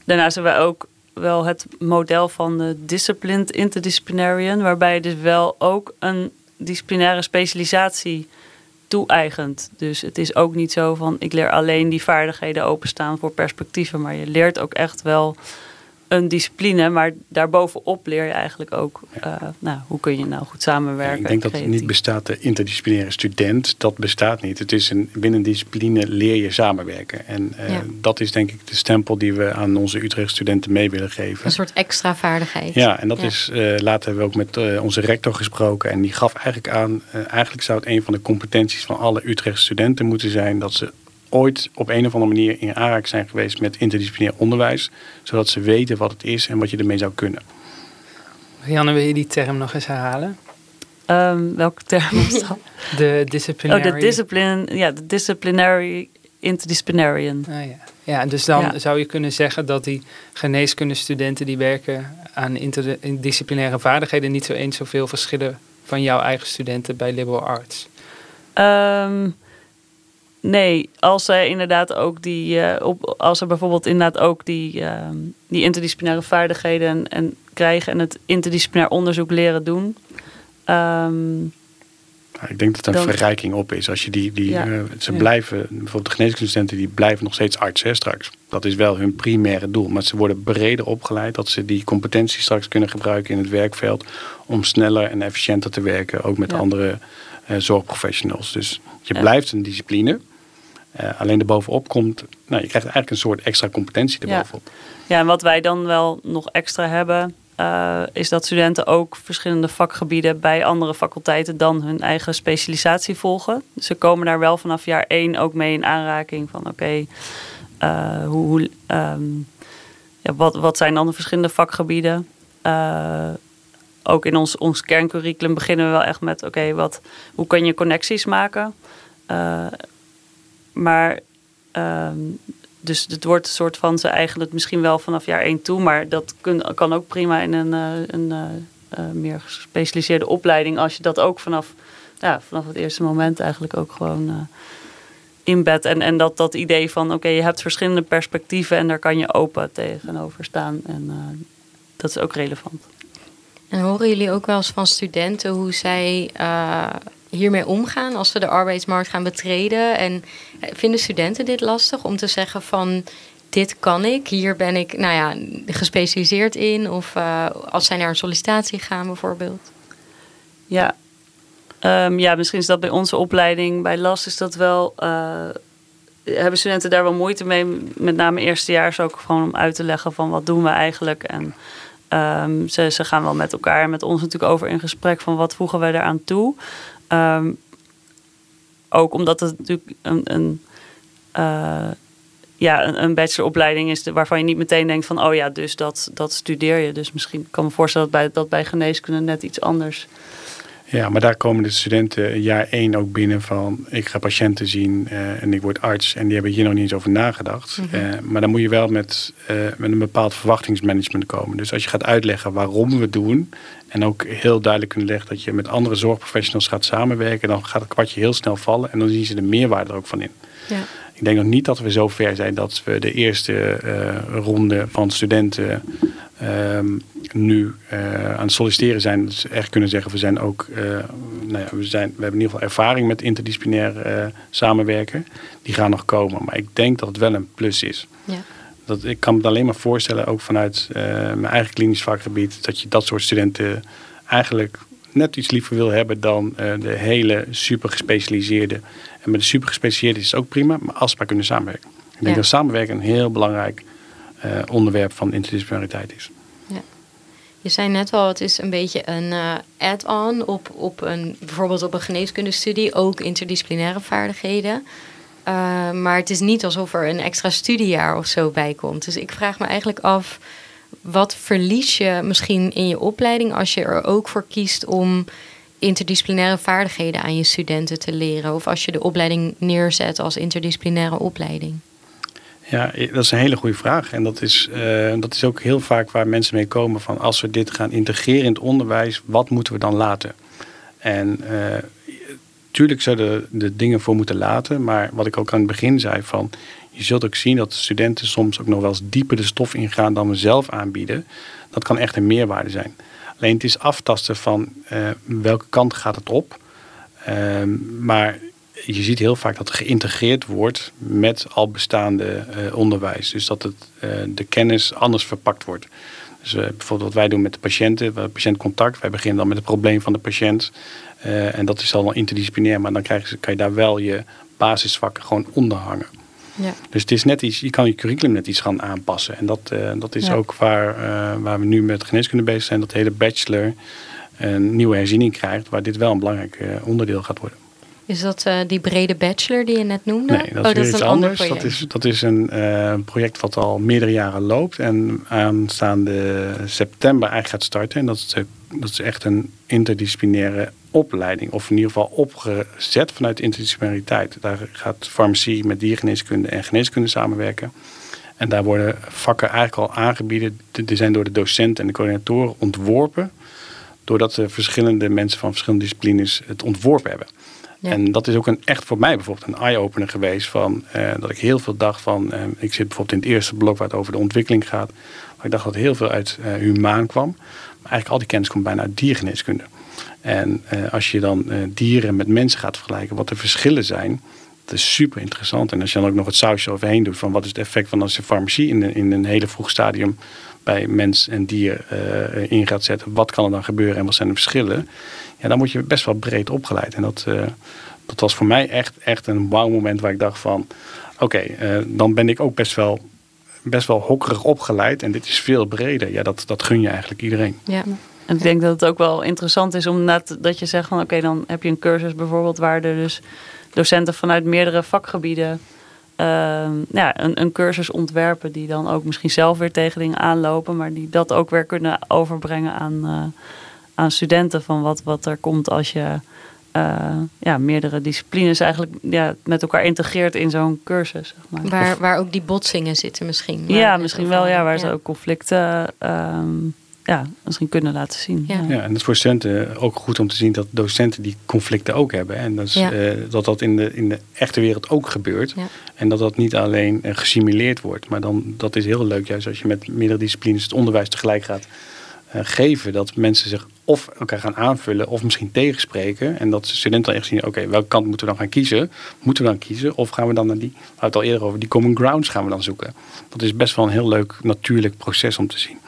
Daarnaast hebben wij ook wel het model van de disciplined interdisciplinarian, waarbij je dus wel ook een disciplinaire specialisatie toe-eigent. Dus het is ook niet zo van ik leer alleen die vaardigheden openstaan voor perspectieven, maar je leert ook echt wel een discipline, maar daarbovenop leer je eigenlijk ook uh, nou, hoe kun je nou goed samenwerken. ik denk dat het niet bestaat, de interdisciplinaire student, dat bestaat niet. Het is een, binnen een discipline leer je samenwerken. En uh, dat is denk ik de stempel die we aan onze Utrecht studenten mee willen geven. Een soort extra vaardigheid. Ja, en dat is, uh, later hebben we ook met onze rector gesproken en die gaf eigenlijk aan, eigenlijk zou het een van de competenties van alle Utrecht studenten moeten zijn dat ze ooit op een of andere manier in aanraking zijn geweest met interdisciplinair onderwijs. Zodat ze weten wat het is en wat je ermee zou kunnen. Janne, wil je die term nog eens herhalen? Um, welke term was dat? de disciplinary... Oh, de discipline, ja, de disciplinary interdisciplinarian. Ah, ja. ja, dus dan zou je kunnen zeggen dat die geneeskundestudenten die werken aan interdisciplinaire vaardigheden niet zo eens zoveel verschillen van jouw eigen studenten bij liberal arts. Um, Nee, als ze inderdaad ook die, uh, op, als ze bijvoorbeeld inderdaad ook die, uh, die interdisciplinaire vaardigheden en, en, krijgen en het interdisciplinair onderzoek leren doen. Um, ik denk dat het een verrijking op is. Als je die, die, ja. uh, ze ja. blijven, bijvoorbeeld de geneeskundestudenten, die blijven nog steeds arts hè, straks. Dat is wel hun primaire doel. Maar ze worden breder opgeleid, dat ze die competenties straks kunnen gebruiken in het werkveld. Om sneller en efficiënter te werken, ook met andere zorgprofessionals. Dus je blijft een discipline. Uh, alleen erbovenop komt, nou, je krijgt eigenlijk een soort extra competentie erbovenop. Ja, ja en wat wij dan wel nog extra hebben, uh, is dat studenten ook verschillende vakgebieden bij andere faculteiten dan hun eigen specialisatie volgen. Dus ze komen daar wel vanaf jaar één ook mee in aanraking van oké, okay, uh, hoe, hoe um, ja, wat, wat zijn dan de verschillende vakgebieden? ook in ons, ons kerncurriculum beginnen we wel echt met oké, wat hoe kan je connecties maken? Maar um, dus het wordt een soort van ze eigenlijk misschien wel vanaf jaar 1 toe. Maar dat kan ook prima in een, uh, een uh, meer gespecialiseerde opleiding. Als je dat ook vanaf, ja, vanaf het eerste moment eigenlijk ook gewoon uh, inbedt. En, en dat, dat idee van oké, je hebt verschillende perspectieven en daar kan je open tegenover staan. En dat is ook relevant. En horen jullie ook wel eens van studenten hoe zij hiermee omgaan als ze de arbeidsmarkt gaan betreden? En eh, vinden studenten dit lastig om te zeggen van dit kan ik, hier ben ik nou ja, gespecialiseerd in? Of uh, als zij naar een sollicitatie gaan bijvoorbeeld? Ja. Um, ja, misschien is dat bij onze opleiding, bij LAS is dat wel... Uh, hebben studenten daar wel moeite mee, met name eerstejaars ook gewoon om uit te leggen van wat doen we eigenlijk en... Um, ze, ze gaan wel met elkaar en met ons natuurlijk over in gesprek van wat voegen wij eraan toe. Um, ook omdat het natuurlijk een, een, uh, ja, een, bacheloropleiding is waarvan je niet meteen denkt van oh ja, dus dat, dat studeer je. Dus misschien kan me voorstellen dat bij, dat bij geneeskunde net iets anders ja, maar daar komen de studenten jaar één ook binnen van ik ga patiënten zien uh, en ik word arts. En die hebben hier nog niet eens over nagedacht. Mm -hmm. uh, maar dan moet je wel met, uh, met een bepaald verwachtingsmanagement komen. Dus als je gaat uitleggen waarom we het doen. En ook heel duidelijk kunnen leggen dat je met andere zorgprofessionals gaat samenwerken. Dan gaat het kwartje heel snel vallen en dan zien ze de meerwaarde er ook van in. Ja. Ik denk nog niet dat we zo ver zijn dat we de eerste ronde van studenten um, nu uh, aan het solliciteren zijn, dus echt kunnen zeggen, we zijn ook, uh, nou ja, we, zijn, we hebben in ieder geval ervaring met interdisciplinair uh, samenwerken. Die gaan nog komen, maar ik denk dat het wel een plus is. Ja. Dat, ik kan me alleen maar voorstellen, ook vanuit mijn eigen klinisch vakgebied, dat je dat soort studenten eigenlijk net iets liever wil hebben dan de hele super gespecialiseerde. En met de super gespecialiseerde is het ook prima, maar als we maar kunnen samenwerken. Ik denk ja. dat samenwerken een heel belangrijk onderwerp van interdisciplinariteit is. Ja. Je zei net al, het is een beetje een uh, add-on op, op een, bijvoorbeeld op een geneeskundestudie, ook interdisciplinaire vaardigheden. Uh, maar het is niet alsof er een extra studiejaar of zo bij komt. Dus ik vraag me eigenlijk af, wat verlies je misschien in je opleiding als je er ook voor kiest om interdisciplinaire vaardigheden aan je studenten te leren? Of als je de opleiding neerzet als interdisciplinaire opleiding? Ja, dat is een hele goede vraag. En dat is, uh, dat is ook heel vaak waar mensen mee komen van als we dit gaan integreren in het onderwijs, wat moeten we dan laten? En uh, tuurlijk zouden we de dingen voor moeten laten, maar wat ik ook aan het begin zei van je zult ook zien dat de studenten soms ook nog wel eens dieper de stof ingaan dan we zelf aanbieden. Dat kan echt een meerwaarde zijn. Alleen het is aftasten van uh, welke kant gaat het op. Uh, maar je ziet heel vaak dat er geïntegreerd wordt met al bestaande eh, onderwijs. Dus dat het, eh, de kennis anders verpakt wordt. Dus eh, bijvoorbeeld wat wij doen met de patiënten, patiëntcontact. Wij beginnen dan met het probleem van de patiënt. En dat is al interdisciplinair, maar dan krijg je, kan je daar wel je basisvakken gewoon onder hangen. Ja. Dus het is net iets, je kan je curriculum net iets gaan aanpassen. En dat, dat is Ja. ook waar, waar we nu met geneeskunde bezig zijn. Dat de hele bachelor een nieuwe herziening krijgt, waar dit wel een belangrijk onderdeel gaat worden. Is dat eh, die brede bachelor die je net noemde? Nee, dat is oh, iets een ander anders. Dat project. is, dat is een eh, project wat al meerdere jaren loopt en aanstaande september eigenlijk gaat starten. En dat is, de- dat is echt een interdisciplinaire opleiding, of in ieder geval opgezet vanuit interdisciplinariteit. Daar gaat farmacie met diergeneeskunde en geneeskunde samenwerken. En daar worden vakken eigenlijk al aangebieden. Die zijn door de docenten en de coördinatoren ontworpen. Doordat de verschillende mensen van verschillende disciplines het ontworpen hebben. En dat is ook een, echt voor mij bijvoorbeeld een eye-opener geweest. Van, eh, dat ik heel veel dacht van. eh, ik zit bijvoorbeeld in het eerste blok waar het over de ontwikkeling gaat. Maar ik dacht dat heel veel uit eh, humaan kwam. Maar eigenlijk al die kennis komt bijna uit diergeneeskunde. En als je dan dieren met mensen gaat vergelijken, wat de verschillen zijn. Dat is super interessant. En als je dan ook nog het sausje overheen doet van wat is het effect van als je farmacie in, in een hele vroeg stadium bij mens en dier eh, in gaat zetten. Wat kan er dan gebeuren en wat zijn de verschillen? Ja, dan word je best wel breed opgeleid. En dat, eh, dat was voor mij echt, echt een wauw moment waar ik dacht van... Oké, eh, dan ben ik ook best wel, best wel hokkerig opgeleid. En dit is veel breder. Ja, dat, dat gun je eigenlijk iedereen. Ja. En ik denk dat het ook wel interessant is om net dat je zegt van oké, dan heb je een cursus bijvoorbeeld waar er dus docenten vanuit meerdere vakgebieden ja, een, een cursus ontwerpen die dan ook misschien zelf weer tegen dingen aanlopen, maar die dat ook weer kunnen overbrengen aan, eh, aan studenten van wat, wat er komt als je eh, ja, meerdere disciplines eigenlijk ja, met elkaar integreert in zo'n cursus. Zeg maar. Waar, waar ook die botsingen zitten misschien. ja, misschien wel, ja, waar ze ook conflicten ehm, ja, misschien kunnen laten zien. Ja. Ja, en het is voor studenten ook goed om te zien dat docenten die conflicten ook hebben. En dat is, Ja. eh, dat, dat in de, in de echte wereld ook gebeurt. Ja. En dat dat niet alleen eh, gesimuleerd wordt. Maar dan, dat is heel leuk juist als je met meerdere disciplines het onderwijs tegelijk gaat eh, geven. Dat mensen zich of elkaar gaan aanvullen of misschien tegenspreken. En dat studenten dan echt zien, oké, welke kant moeten we dan gaan kiezen? Moeten we dan kiezen? Of gaan we dan naar die, we hadden het al eerder over, die common grounds gaan we dan zoeken? Dat is best wel een heel leuk natuurlijk proces om te zien.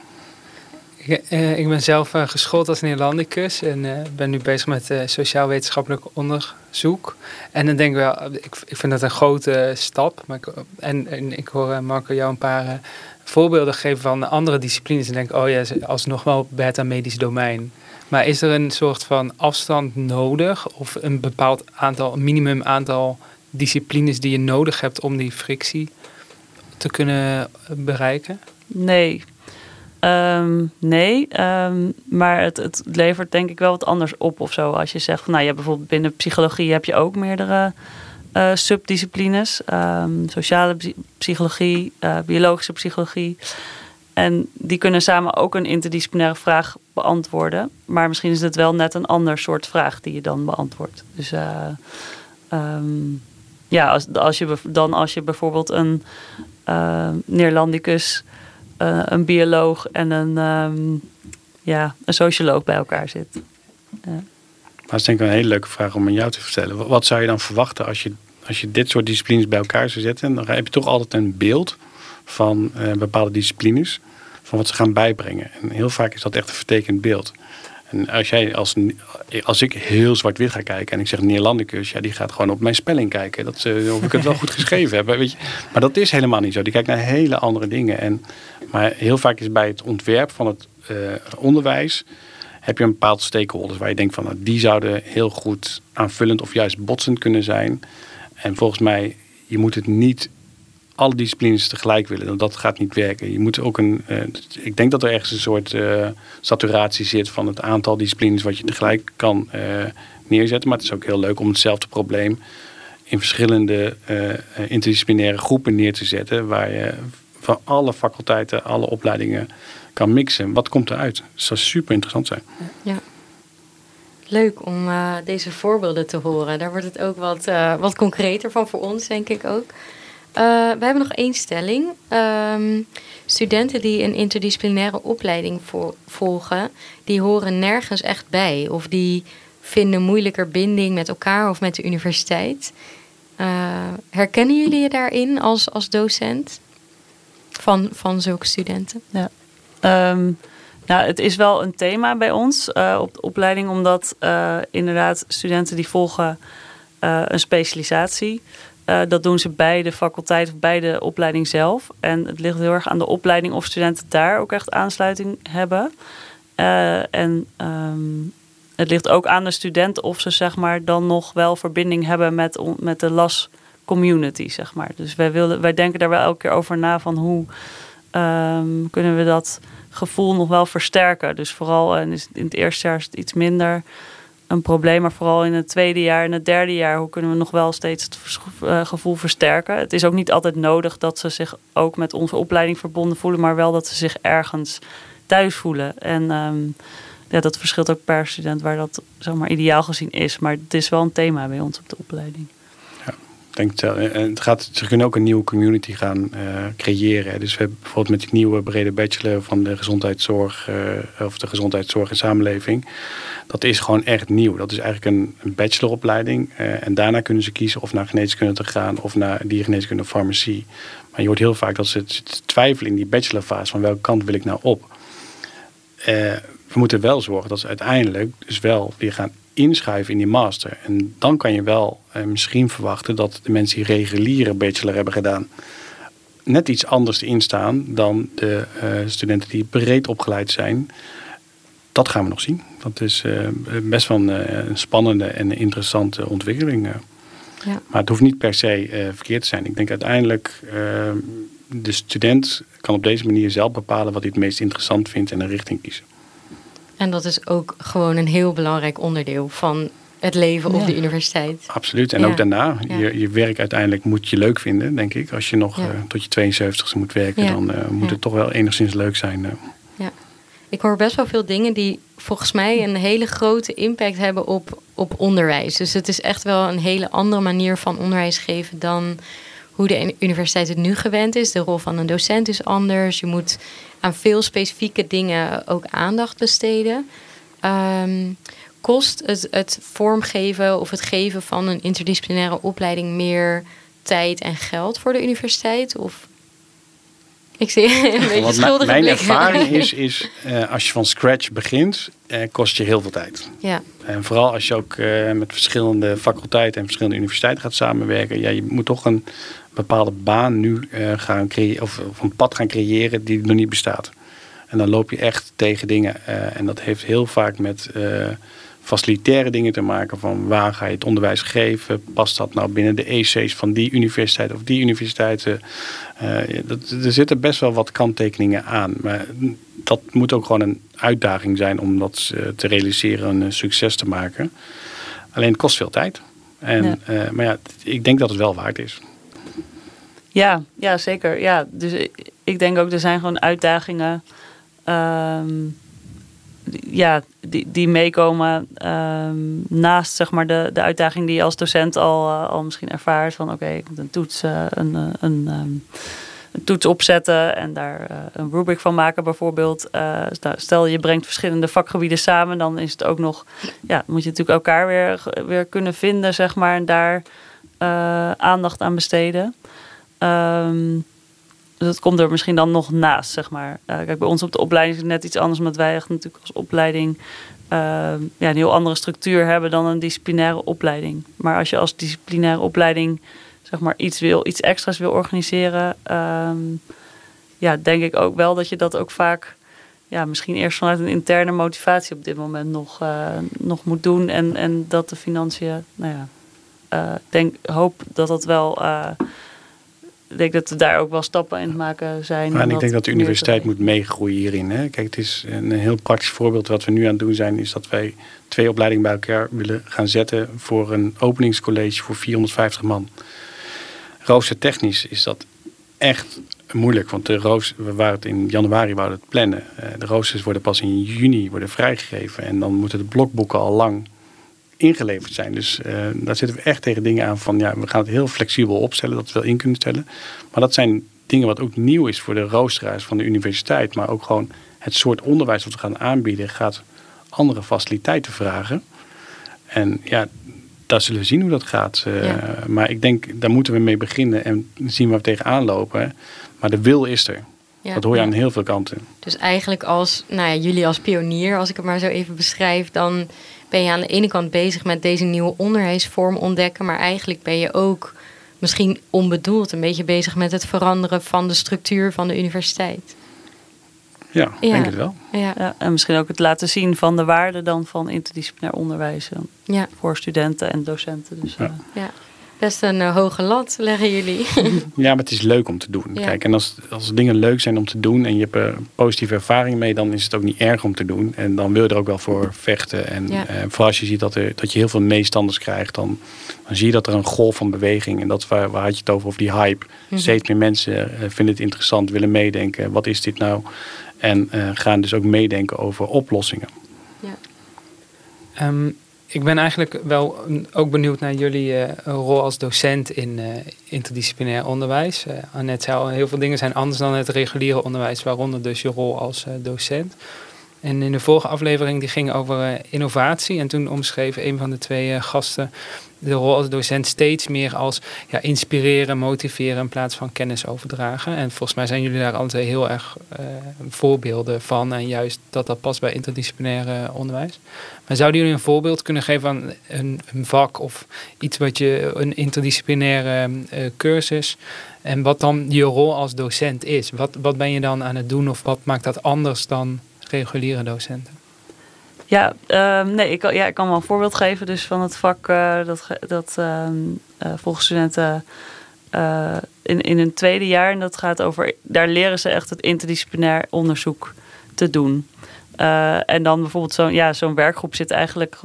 Ik, eh, ik ben zelf eh, geschoold als Nederlandicus en eh, ben nu bezig met sociaal-wetenschappelijk onderzoek. En dan denk ik wel, ik, ik vind dat een grote stap. Maar en, en ik hoor Marco jou een paar voorbeelden geven van andere disciplines. En denk, oh ja, alsnog wel beta medisch domein. Maar is er een soort van afstand nodig of een bepaald aantal, minimum aantal disciplines die je nodig hebt om die frictie te kunnen bereiken? Nee. Ehm, nee, ehm, maar het, het levert denk ik wel wat anders op of zo. Als je zegt, nou, je hebt bijvoorbeeld binnen psychologie heb je ook meerdere eh, subdisciplines. Ehm, sociale psy- psychologie, eh, biologische psychologie. En die kunnen samen ook een interdisciplinaire vraag beantwoorden. Maar misschien is het wel net een ander soort vraag die je dan beantwoordt. Dus eh, ja, als, als je, dan als je bijvoorbeeld een Neerlandicus, eh, een bioloog en een, ehm, ja, een socioloog bij elkaar zit. Maar dat is denk ik een hele leuke vraag om aan jou te vertellen. Wat- zou je dan verwachten als je, als je dit soort disciplines bij elkaar zou zetten? Dan heb je toch altijd een beeld van eh, bepaalde disciplines, van wat ze gaan bijbrengen. En heel vaak is dat echt een vertekend beeld. En als, jij als, als ik heel zwart-wit ga kijken en ik zeg Neerlandicus, ja, die gaat gewoon op mijn spelling kijken. Dat ze, of ik het wel goed geschreven heb. Weet je. Maar dat is helemaal niet zo. Die kijkt naar hele andere dingen. En, maar heel vaak is bij het ontwerp van het eh, onderwijs heb je een bepaald stakeholders waar je denkt van nou, die zouden heel goed aanvullend of juist botsend kunnen zijn. En volgens mij, je moet het niet alle disciplines tegelijk willen. Dat gaat niet werken. Je moet ook een. eh, ik denk dat er ergens een soort eh, saturatie zit van het aantal disciplines wat je tegelijk kan neerzetten. Maar het is ook heel leuk om hetzelfde probleem in verschillende interdisciplinaire groepen neer te zetten. Waar je van alle faculteiten, alle opleidingen kan mixen. Wat komt eruit? Dat zou super interessant zijn. Ja. Leuk om eh, deze voorbeelden te horen. Daar wordt het ook wat, eh, wat concreter van voor ons, denk ik ook. Eh, we hebben nog één stelling. Ehm, studenten die een interdisciplinaire opleiding vo- volgen, die horen nergens echt bij. Of die vinden moeilijker binding met elkaar of met de universiteit. Herkennen jullie je daarin als, als docent van, van zulke studenten? Ja. Um, nou, het is wel een thema bij ons uh, op de opleiding, omdat uh, inderdaad studenten die volgen een specialisatie. dat doen ze bij de faculteit of bij de opleiding zelf. En het ligt heel erg aan de opleiding of studenten daar ook echt aansluiting hebben. en um, het ligt ook aan de student of ze zeg maar, dan nog wel verbinding hebben met, met de LAS community. Zeg maar. Dus wij, willen, wij denken daar wel elke keer over na van hoe um, kunnen we dat gevoel nog wel versterken. Dus vooral in het eerste jaar is het iets minder een probleem, maar vooral in het tweede jaar en het derde jaar, hoe kunnen we nog wel steeds het eh, gevoel versterken? Het is ook niet altijd nodig dat ze zich ook met onze opleiding verbonden voelen, maar wel dat ze zich ergens thuis voelen. En um, ja, dat verschilt ook per student waar dat zeg maar, ideaal gezien is. Maar het is wel een thema bij ons op de opleiding. Denk het, gaat, ze kunnen ook een nieuwe community gaan uh, creëren. Dus we hebben bijvoorbeeld met die nieuwe brede bachelor van de gezondheidszorg uh, of de gezondheidszorg en samenleving. Dat is gewoon echt nieuw. Dat is eigenlijk een, een bacheloropleiding. Uh, en daarna kunnen ze kiezen of naar geneeskunde te gaan of naar diergeneeskunde of farmacie. Maar je hoort heel vaak dat ze twijfelen in die bachelorfase van welke kant wil ik nou op we moeten wel zorgen dat ze uiteindelijk dus wel weer gaan inschrijven in die master. En dan kan je wel eh, misschien verwachten dat de mensen die reguliere bachelor hebben gedaan, net iets anders erin staan dan de uh, studenten die breed opgeleid zijn. Dat gaan we nog zien. Dat is uh, best wel een, een, spannende en interessante ontwikkeling. Ja. Maar het hoeft niet per se verkeerd te zijn. Ik denk uiteindelijk, de student kan op deze manier zelf bepalen wat hij het meest interessant vindt en een richting kiezen. En dat is ook gewoon een heel belangrijk onderdeel van het leven op de universiteit. Absoluut. En ook daarna, je, je werk uiteindelijk moet je leuk vinden, denk ik. Als je nog uh, tot je 72 moet werken, dan uh, moet het toch wel enigszins leuk zijn. Uh. Ja. Ik hoor best wel veel dingen die volgens mij een hele grote impact hebben op, op onderwijs. Dus het is echt wel een hele andere manier van onderwijs geven dan hoe de universiteit het nu gewend is. De rol van een docent is anders. Je moet aan veel specifieke dingen ook aandacht besteden. Ehm, kost het, het vormgeven of het geven van een interdisciplinaire opleiding meer tijd en geld voor de universiteit? Of ik zie een beetje schuldige Mijn ervaring is, is uh, als je van scratch begint, uh, kost je heel veel tijd. Ja. En vooral als je ook uh, met verschillende faculteiten en verschillende universiteiten gaat samenwerken. Ja, je moet toch een bepaalde baan nu gaan creëren, of, of, een pad gaan creëren die nog niet bestaat. En dan loop je echt tegen dingen. en dat heeft heel vaak met facilitaire dingen te maken. Van waar ga je het onderwijs geven? Past dat nou binnen de EC's van die universiteit of die universiteiten? Uh, dat, er zitten best wel wat kanttekeningen aan. Maar dat moet ook gewoon een uitdaging zijn om dat uh, te realiseren, een succes te maken. Alleen het kost veel tijd. En, ja. Uh, maar ja, ik denk dat het wel waard is. Ja, ja zeker. Ja, dus ik denk ook, er zijn gewoon uitdagingen. Ehm, ja, die, die meekomen um, naast zeg maar, de, de uitdaging die je als docent al, uh, al misschien ervaart. Van oké, ik moet een toets, uh, een, een, um, een, toets opzetten en daar een rubric van maken bijvoorbeeld. stel je brengt verschillende vakgebieden samen, dan is het ook nog, ja, moet je natuurlijk elkaar weer, weer kunnen vinden, zeg maar, en daar aandacht aan besteden. Um, dat komt er misschien dan nog naast, zeg maar. Uh, kijk, bij ons op de opleiding is het net iets anders, omdat wij echt natuurlijk als opleiding uh, ja, een heel andere structuur hebben dan een disciplinaire opleiding. Maar als je als disciplinaire opleiding zeg maar iets wil, iets extra's wil organiseren, um, ja, denk ik ook wel dat je dat ook vaak ja, misschien eerst vanuit een interne motivatie op dit moment nog, uh, nog moet doen. En, en dat de financiën, nou ja, denk, hoop dat dat wel ik denk dat we daar ook wel stappen in maken zijn. Maar en ik denk dat de universiteit moet meegroeien hierin. Hè? Kijk, het is een heel praktisch voorbeeld wat we nu aan het doen zijn, is dat wij twee opleidingen bij elkaar willen gaan zetten voor een openingscollege voor 450 man. technisch is dat echt moeilijk, want de roos, we waren het in januari wouden het plannen. Eh, de roosters worden pas in juni worden vrijgegeven en dan moeten de blokboeken al lang ingeleverd zijn. Dus uh, daar zitten we echt tegen dingen aan van ja, we gaan het heel flexibel opstellen, dat we wel in kunnen stellen. Maar dat zijn dingen wat ook nieuw is voor de roosteraars van de universiteit, maar ook gewoon het soort onderwijs wat we gaan aanbieden gaat andere faciliteiten vragen. En ja, daar zullen we zien hoe dat gaat. Uh, Maar ik denk, daar moeten we mee beginnen en zien waar we tegenaan lopen. Maar de wil is er. Ja. Dat hoor je aan heel veel kanten. Dus eigenlijk als, nou ja, jullie als pionier, als ik het maar zo even beschrijf, dan ben je aan de ene kant bezig met deze nieuwe onderwijsvorm ontdekken, maar eigenlijk ben je ook misschien onbedoeld een beetje bezig met het veranderen van de structuur van de universiteit. Ja, ja. denk het wel. Ja. ja. en misschien ook het laten zien van de waarde dan van interdisciplinair onderwijs ja. voor studenten en docenten. Dus, ja. ja best een uh, hoge lat leggen jullie. ja, maar het is leuk om te doen. Kijk, en als, als dingen leuk zijn om te doen en je hebt er positieve ervaring mee, dan is het ook niet erg om te doen. En dan wil je er ook wel voor vechten. En uh, vooral als je ziet dat, er, dat je heel veel meestanders krijgt, dan, dan zie je dat er een golf van beweging. En dat waar, waar had je het over, over die hype. Mm Steeds meer mensen uh, vinden het interessant, willen meedenken. Wat is dit nou? En gaan dus ook meedenken over oplossingen. Ja. Um, ik ben eigenlijk wel ook benieuwd naar jullie uh, rol als docent in uh, interdisciplinair onderwijs. Uh, Annette zei al, heel veel dingen zijn anders dan het reguliere onderwijs, waaronder dus je rol als docent. En in de vorige aflevering die ging over innovatie. En toen omschreef een van de twee gasten de rol als docent steeds meer als ja, inspireren, motiveren in plaats van kennis overdragen. En volgens mij zijn jullie daar altijd heel erg uh, voorbeelden van. En juist dat dat past bij interdisciplinaire onderwijs. Maar zouden jullie een voorbeeld kunnen geven van een, een vak of iets wat je, een interdisciplinaire cursus. En wat dan je rol als docent is? Wat, wat ben je dan aan het doen of wat maakt dat anders dan reguliere docenten? Ja, uh, nee, ik, ja, ik kan wel een voorbeeld geven dus van het vak uh, dat, dat uh, volgens studenten uh, in, in een tweede jaar. En dat gaat over, daar leren ze echt het interdisciplinair onderzoek te doen. en dan bijvoorbeeld zo'n ja, zo'n werkgroep zit eigenlijk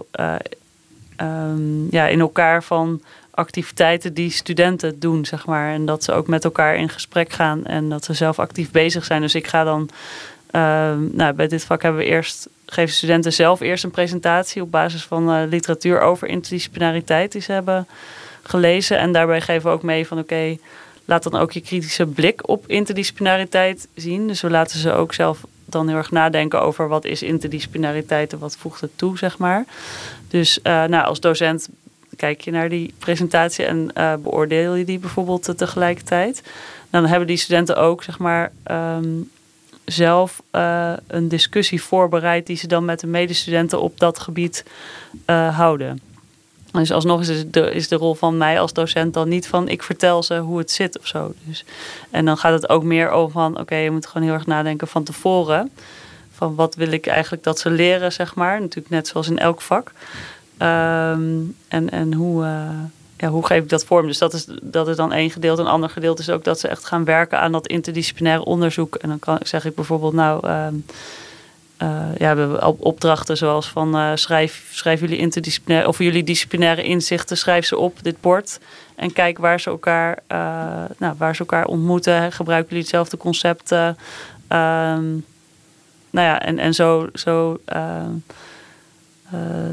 um, ja, in elkaar van activiteiten die studenten doen, zeg maar. En dat ze ook met elkaar in gesprek gaan en dat ze zelf actief bezig zijn. Dus ik ga dan Ehm, nou, bij dit vak hebben we eerst, geven studenten zelf eerst een presentatie op basis van uh, literatuur over interdisciplinariteit die ze hebben gelezen. En daarbij geven we ook mee van oké, laat dan ook je kritische blik op interdisciplinariteit zien. Dus we laten ze ook zelf dan heel erg nadenken over wat is interdisciplinariteit en wat voegt het toe, zeg maar. Dus uh, nou, als docent kijk je naar die presentatie en uh, beoordeel je die bijvoorbeeld tegelijkertijd. Dan hebben die studenten ook, zeg maar, um, zelf uh, een discussie voorbereid die ze dan met de medestudenten op dat gebied uh, houden. Dus alsnog is de, is de rol van mij als docent dan niet van ik vertel ze hoe het zit of zo. Dus, en dan gaat het ook meer over van oké, je moet gewoon heel erg nadenken van tevoren. Van wat wil ik eigenlijk dat ze leren, zeg maar. Natuurlijk net zoals in elk vak. Um, en, en hoe, uh, hoe geef ik dat vorm? Dus dat is, dat is dan één gedeelte. Een ander gedeelte is ook dat ze echt gaan werken aan dat interdisciplinaire onderzoek. En dan kan, zeg ik bijvoorbeeld, nou, uh, uh, ja, we opdrachten zoals van uh, schrijf, schrijf jullie interdisciplinaire of jullie disciplinaire inzichten, schrijf ze op dit bord. En kijk waar ze elkaar, uh, nou, waar ze elkaar ontmoeten. Gebruiken jullie hetzelfde concepten? Ehm, nou ja, en, en zo. zo ehm,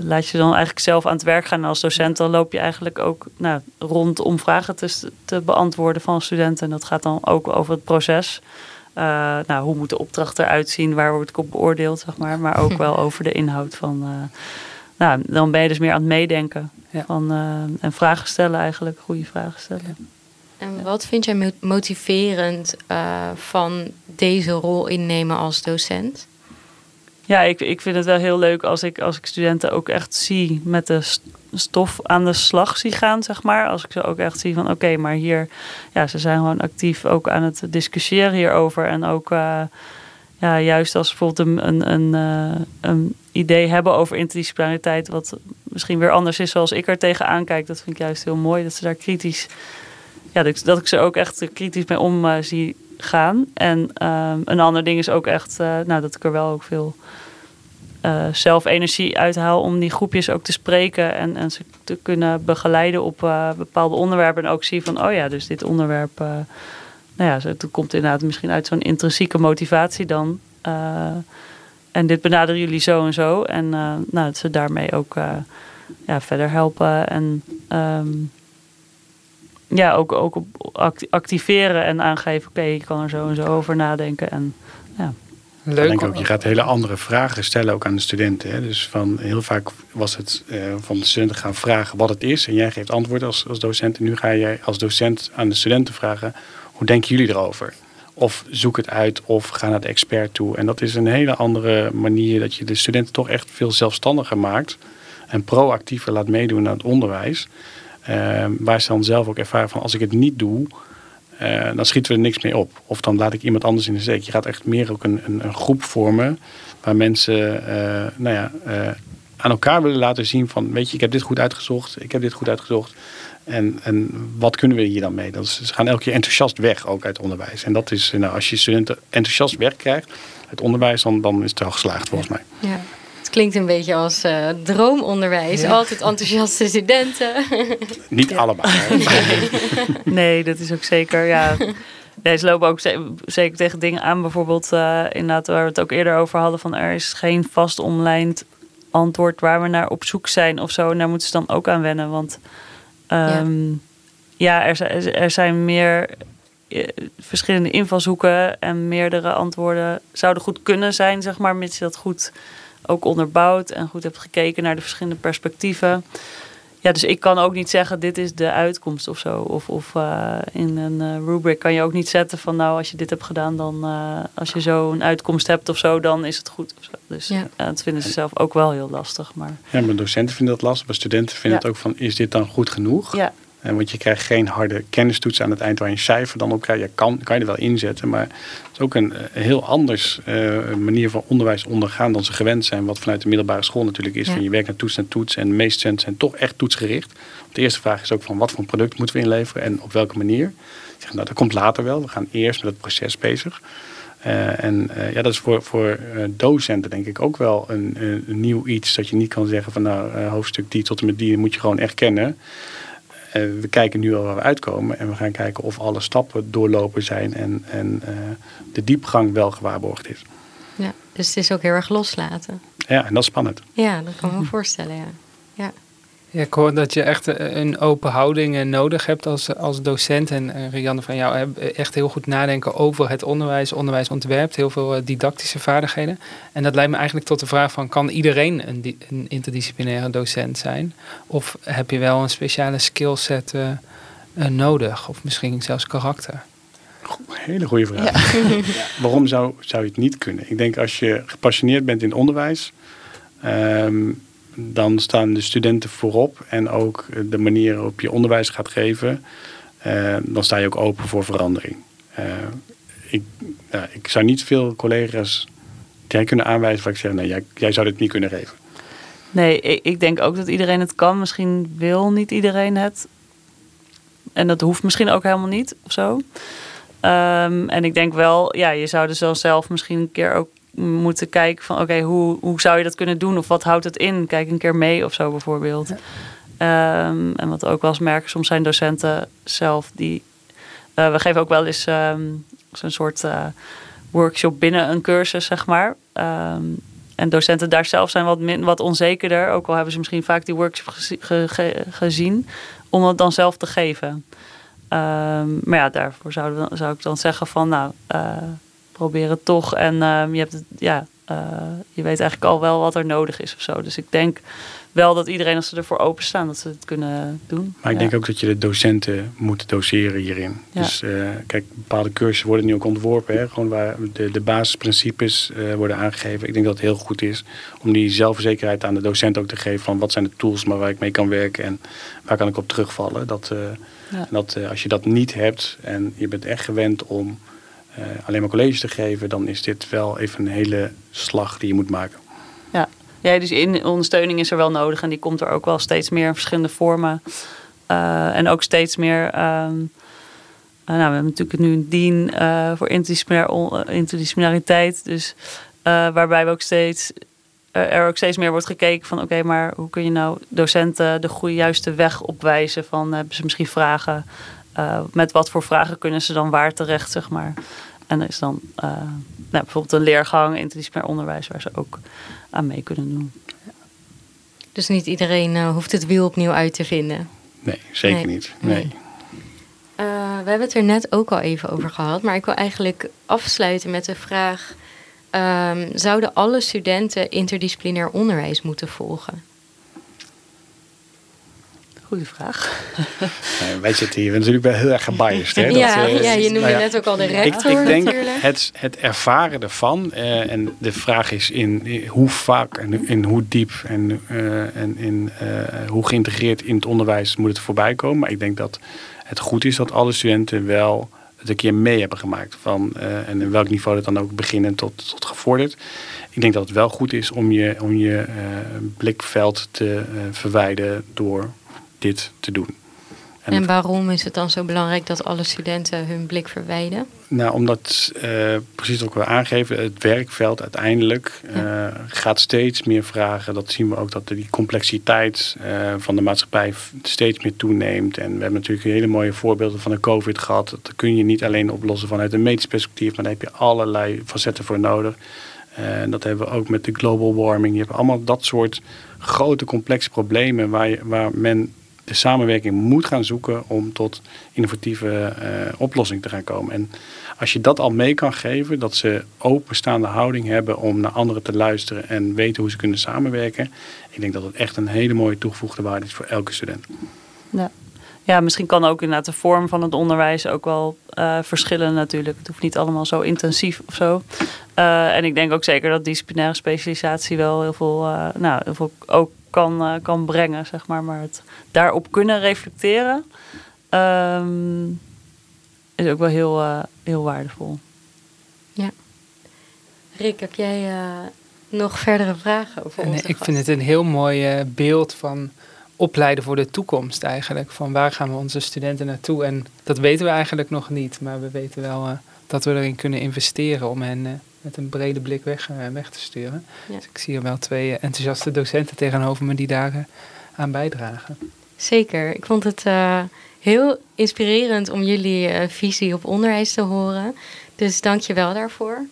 laat je dan eigenlijk zelf aan het werk gaan. En als docent dan loop je eigenlijk ook nou, rond om vragen te, te beantwoorden van studenten. En dat gaat dan ook over het proces. Uh, nou, hoe moet de opdracht eruit zien? Waar word ik op beoordeeld, zeg maar. Maar ook wel over de inhoud van... Uh, nou, dan ben je dus meer aan het meedenken. Ja. Van, en vragen stellen eigenlijk, goede vragen stellen. En wat vind jij motiverend van deze rol innemen als docent? Ja, ik, ik vind het wel heel leuk als ik, als ik studenten ook echt zie met de stof aan de slag zie gaan, zeg maar. Als ik ze ook echt zie van oké, maar hier, ja, ze zijn gewoon actief ook aan het discussiëren hierover. En ook uh, ja, juist als bijvoorbeeld een, een, uh, een idee hebben over interdisciplinariteit, wat misschien weer anders is zoals ik er tegenaan kijk. Dat vind ik juist heel mooi, dat ze daar kritisch, ja, dat ik, ze ook echt kritisch mee om uh, zie gaan. En um, een ander ding is ook echt, uh, nou, dat ik er wel ook veel zelf energie uithaal om die groepjes ook te spreken en, en ze te kunnen begeleiden op bepaalde onderwerpen. En ook zie van, oh ja, dus dit onderwerp, nou ja, het komt inderdaad misschien uit zo'n intrinsieke motivatie dan. en dit benaderen jullie zo en zo. En nou, dat ze daarmee ook ja, verder helpen en um, ja, ook, ook activeren en aangeven, oké, okay, ik kan er zo en zo over nadenken. En, ja. Leuk. Ik denk ook, je gaat hele andere vragen stellen ook aan de studenten. Hè. Dus van heel vaak was het uh, van de studenten gaan vragen wat het is. En jij geeft antwoord als, als docent. En nu ga jij als docent aan de studenten vragen, hoe denken jullie erover? Of zoek het uit of ga naar de expert toe. En dat is een hele andere manier dat je de studenten toch echt veel zelfstandiger maakt. En proactiever laat meedoen aan het onderwijs. Uh, waar ze dan zelf ook ervaren van als ik het niet doe, uh, dan schieten we er niks mee op. Of dan laat ik iemand anders in de steek. Je gaat echt meer ook een, een, een groep vormen waar mensen uh, nou ja, uh, aan elkaar willen laten zien van weet je, ik heb dit goed uitgezocht, ik heb dit goed uitgezocht. En, en wat kunnen we hier dan mee? Dat ze gaan elke keer enthousiast weg ook uit onderwijs. En dat is, nou, als je studenten enthousiast wegkrijgt uit onderwijs, dan, dan is het wel geslaagd volgens mij. Ja. Klinkt een beetje als uh, droomonderwijs. Ja. Altijd enthousiaste studenten. Niet ja. allemaal. Nee. nee, dat is ook zeker. Ja. Nee, ze lopen ook zeker tegen dingen aan. Bijvoorbeeld, uh, inderdaad, waar we het ook eerder over hadden: van er is geen vast online antwoord waar we naar op zoek zijn of zo. En daar moeten ze dan ook aan wennen. Want um, ja, ja er, er zijn meer eh, verschillende invalshoeken en meerdere antwoorden zouden goed kunnen zijn, zeg maar, mits je dat goed ook onderbouwd en goed hebt gekeken naar de verschillende perspectieven. Ja, dus ik kan ook niet zeggen, dit is de uitkomst of zo. Of, of uh, in een uh, rubric kan je ook niet zetten van, nou, als je dit hebt gedaan, dan uh, als je zo een uitkomst hebt of zo, dan is het goed. Of zo. Dus ja. dat vinden ze zelf ook wel heel lastig. Maar... Ja, maar docenten vinden dat lastig, maar studenten vinden ja. het ook van, is dit dan goed genoeg? Ja. En want je krijgt geen harde kennistoets aan het eind waar je een cijfer dan op krijgt. Je kan, kan je er wel inzetten, maar het is ook een, een heel anders uh, manier van onderwijs ondergaan dan ze gewend zijn. Wat vanuit de middelbare school natuurlijk is. Ja. Van je werkt naar toets en toets. En de meeste studenten zijn toch echt toetsgericht. De eerste vraag is ook van wat voor een product moeten we inleveren en op welke manier. Zeg, nou, dat komt later wel. We gaan eerst met het proces bezig. Uh, en uh, ja, dat is voor, voor uh, docenten denk ik ook wel een, een, nieuw iets. Dat je niet kan zeggen van nou, hoofdstuk die tot en met die moet je gewoon echt kennen. We kijken nu al waar we uitkomen en we gaan kijken of alle stappen doorlopen zijn en, en uh, de diepgang wel gewaarborgd is. Ja, dus het is ook heel erg loslaten. Ja, en dat is spannend. Ja, dat kan ik me voorstellen, ja. ja. Ja, ik hoor dat je echt een open houding nodig hebt als, als docent. En uh, Rianne van jou echt heel goed nadenken over het onderwijs, onderwijsontwerp, heel veel didactische vaardigheden. En dat leidt me eigenlijk tot de vraag van, kan iedereen een, een interdisciplinaire docent zijn? Of heb je wel een speciale skillset uh, uh, nodig? Of misschien zelfs karakter? Hele goede vraag. Ja. ja. Waarom zou, zou je het niet kunnen? Ik denk als je gepassioneerd bent in onderwijs... Um, dan staan de studenten voorop en ook de manier waarop je onderwijs gaat geven, uh, dan sta je ook open voor verandering. Uh, ik, ik zou niet veel collega's jij kunnen aanwijzen waar ik zeg, nee, jij, jij zou dit niet kunnen geven. Nee, ik, ik denk ook dat iedereen het kan. Misschien wil niet iedereen het. En dat hoeft misschien ook helemaal niet of zo. Um, en ik denk wel, ja, je zou dus wel zelf misschien een keer ook moeten kijken van oké, okay, hoe, hoe zou je dat kunnen doen? Of wat houdt het in? Kijk een keer mee of zo bijvoorbeeld. Ja. Um, en wat ook wel eens merken, soms zijn docenten zelf die... Uh, we geven ook wel eens um, zo'n soort uh, workshop binnen een cursus, zeg maar. Um, en docenten daar zelf zijn wat, min, wat onzekerder. Ook al hebben ze misschien vaak die workshop gezi ge ge gezien. Om het dan zelf te geven. Maar ja, daarvoor zou, zou ik dan zeggen van nou... Uh, probeer het toch. En uh, je, hebt het, ja, uh, je weet eigenlijk al wel wat er nodig is of zo. Dus ik denk wel dat iedereen, als ze ervoor openstaan, dat ze het kunnen doen. Maar ik ja. denk ook dat je de docenten moet doseren hierin. Ja. Dus uh, kijk, bepaalde cursussen worden nu ook ontworpen. Hè? Gewoon waar de, de basisprincipes worden aangegeven. Ik denk dat het heel goed is om die zelfverzekerheid aan de docent ook te geven. Van wat zijn de tools maar waar ik mee kan werken en waar kan ik op terugvallen. Dat, ja. dat als je dat niet hebt en je bent echt gewend om uh, alleen maar college te geven, dan is dit wel even een hele slag die je moet maken. Ja, ja dus in ondersteuning is er wel nodig en die komt er ook wel steeds meer in verschillende vormen. Uh, en ook steeds meer. Um, uh, nou, we hebben natuurlijk nu een uh, voor interdisciplinariteit. Dus waarbij we ook steeds er ook steeds meer wordt gekeken van oké, maar hoe kun je nou docenten de goede juiste weg opwijzen? Van hebben ze misschien vragen? Met wat voor vragen kunnen ze dan waar terecht, zeg maar. En er is dan uh, nou, bijvoorbeeld een leergang interdisciplinair onderwijs waar ze ook aan mee kunnen doen. Dus niet iedereen uh, hoeft het wiel opnieuw uit te vinden? Nee, zeker nee. niet. Nee. nee. Uh, we hebben het er net ook al even over gehad, maar ik wil eigenlijk afsluiten met de vraag: ehm, zouden alle studenten interdisciplinair onderwijs moeten volgen? Goeie vraag. Nee, wij zitten hier natuurlijk wel heel erg gebiased. Hè? ja, eh, ja, je noemde nou ja, net ook al de ik, rector ik denk natuurlijk. het, het ervaren ervan. eh, en de vraag is in, in hoe vaak en in hoe diep en, eh, en in eh, hoe geïntegreerd in het onderwijs moet het voorbij komen. Maar ik denk dat het goed is dat alle studenten wel het een keer mee hebben gemaakt. Van, eh, en in welk niveau dat dan ook beginnen tot, tot gevorderd. Ik denk dat het wel goed is om je, om je eh, blikveld te eh, verwijden door dit te doen. En waarom is het dan zo belangrijk dat alle studenten hun blik verwijden? Nou, omdat eh, precies wat we aangeven, het werkveld uiteindelijk eh, gaat steeds meer vragen. Dat zien we ook dat die complexiteit eh, van de maatschappij steeds meer toeneemt. En we hebben natuurlijk hele mooie voorbeelden van de COVID gehad. Dat kun je niet alleen oplossen vanuit een medisch perspectief, maar daar heb je allerlei facetten voor nodig. En dat hebben we ook met de global warming. Je hebt allemaal dat soort grote complexe problemen waar, je, waar men de samenwerking moet gaan zoeken om tot innovatieve eh, oplossingen te gaan komen. En als je dat al mee kan geven, dat ze openstaande houding hebben om naar anderen te luisteren en weten hoe ze kunnen samenwerken. Ik denk dat het echt een hele mooie toegevoegde waarde is voor elke student. Ja. ja, misschien kan ook inderdaad de vorm van het onderwijs ook wel eh, verschillen natuurlijk. Het hoeft niet allemaal zo intensief of zo. Eh, en ik denk ook zeker dat disciplinaire specialisatie wel heel veel, nou, heel veel ook kan, eh, kan brengen, zeg maar. Maar het daarop kunnen reflecteren ehm, is ook wel heel, eh, heel waardevol. Rick, heb jij eh, nog verdere vragen over eh, ik vind het een heel mooi beeld van opleiden voor de toekomst eigenlijk. Van waar gaan we onze studenten naartoe? En dat weten we eigenlijk nog niet. Maar we weten wel eh, dat we erin kunnen investeren om hen eh, met een brede blik weg, eh, weg te sturen. Ja. Dus ik zie er wel twee eh, enthousiaste docenten tegenover me die daar eh, aan bijdragen. Zeker. Ik vond het heel inspirerend om jullie visie op onderwijs te horen. Dus dank je wel daarvoor.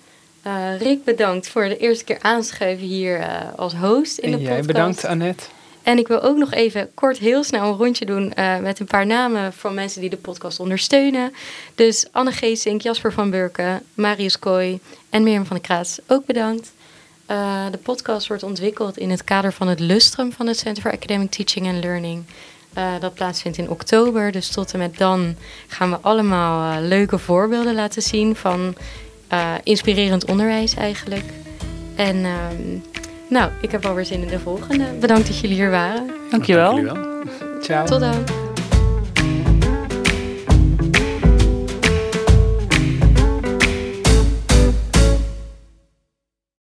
Rick, bedankt voor de eerste keer aanschuiven hier als host in de en jij podcast. bedankt Annette. En ik wil ook nog even kort heel snel een rondje doen eh, met een paar namen van mensen die de podcast ondersteunen. Dus Anne Geesink, Jasper van Burken, Marius Kooi en Mirjam van der Kraats ook bedankt. Eh, de podcast wordt ontwikkeld in het kader van het Lustrum van het Center for Academic Teaching and Learning. Eh, dat plaatsvindt in oktober, dus tot en met dan gaan we allemaal leuke voorbeelden laten zien van inspirerend onderwijs eigenlijk. En ehm, nou, ik heb alweer zin in de volgende. Bedankt dat jullie hier waren. Dankjewel. Dank jullie wel. Ciao. Tot dan.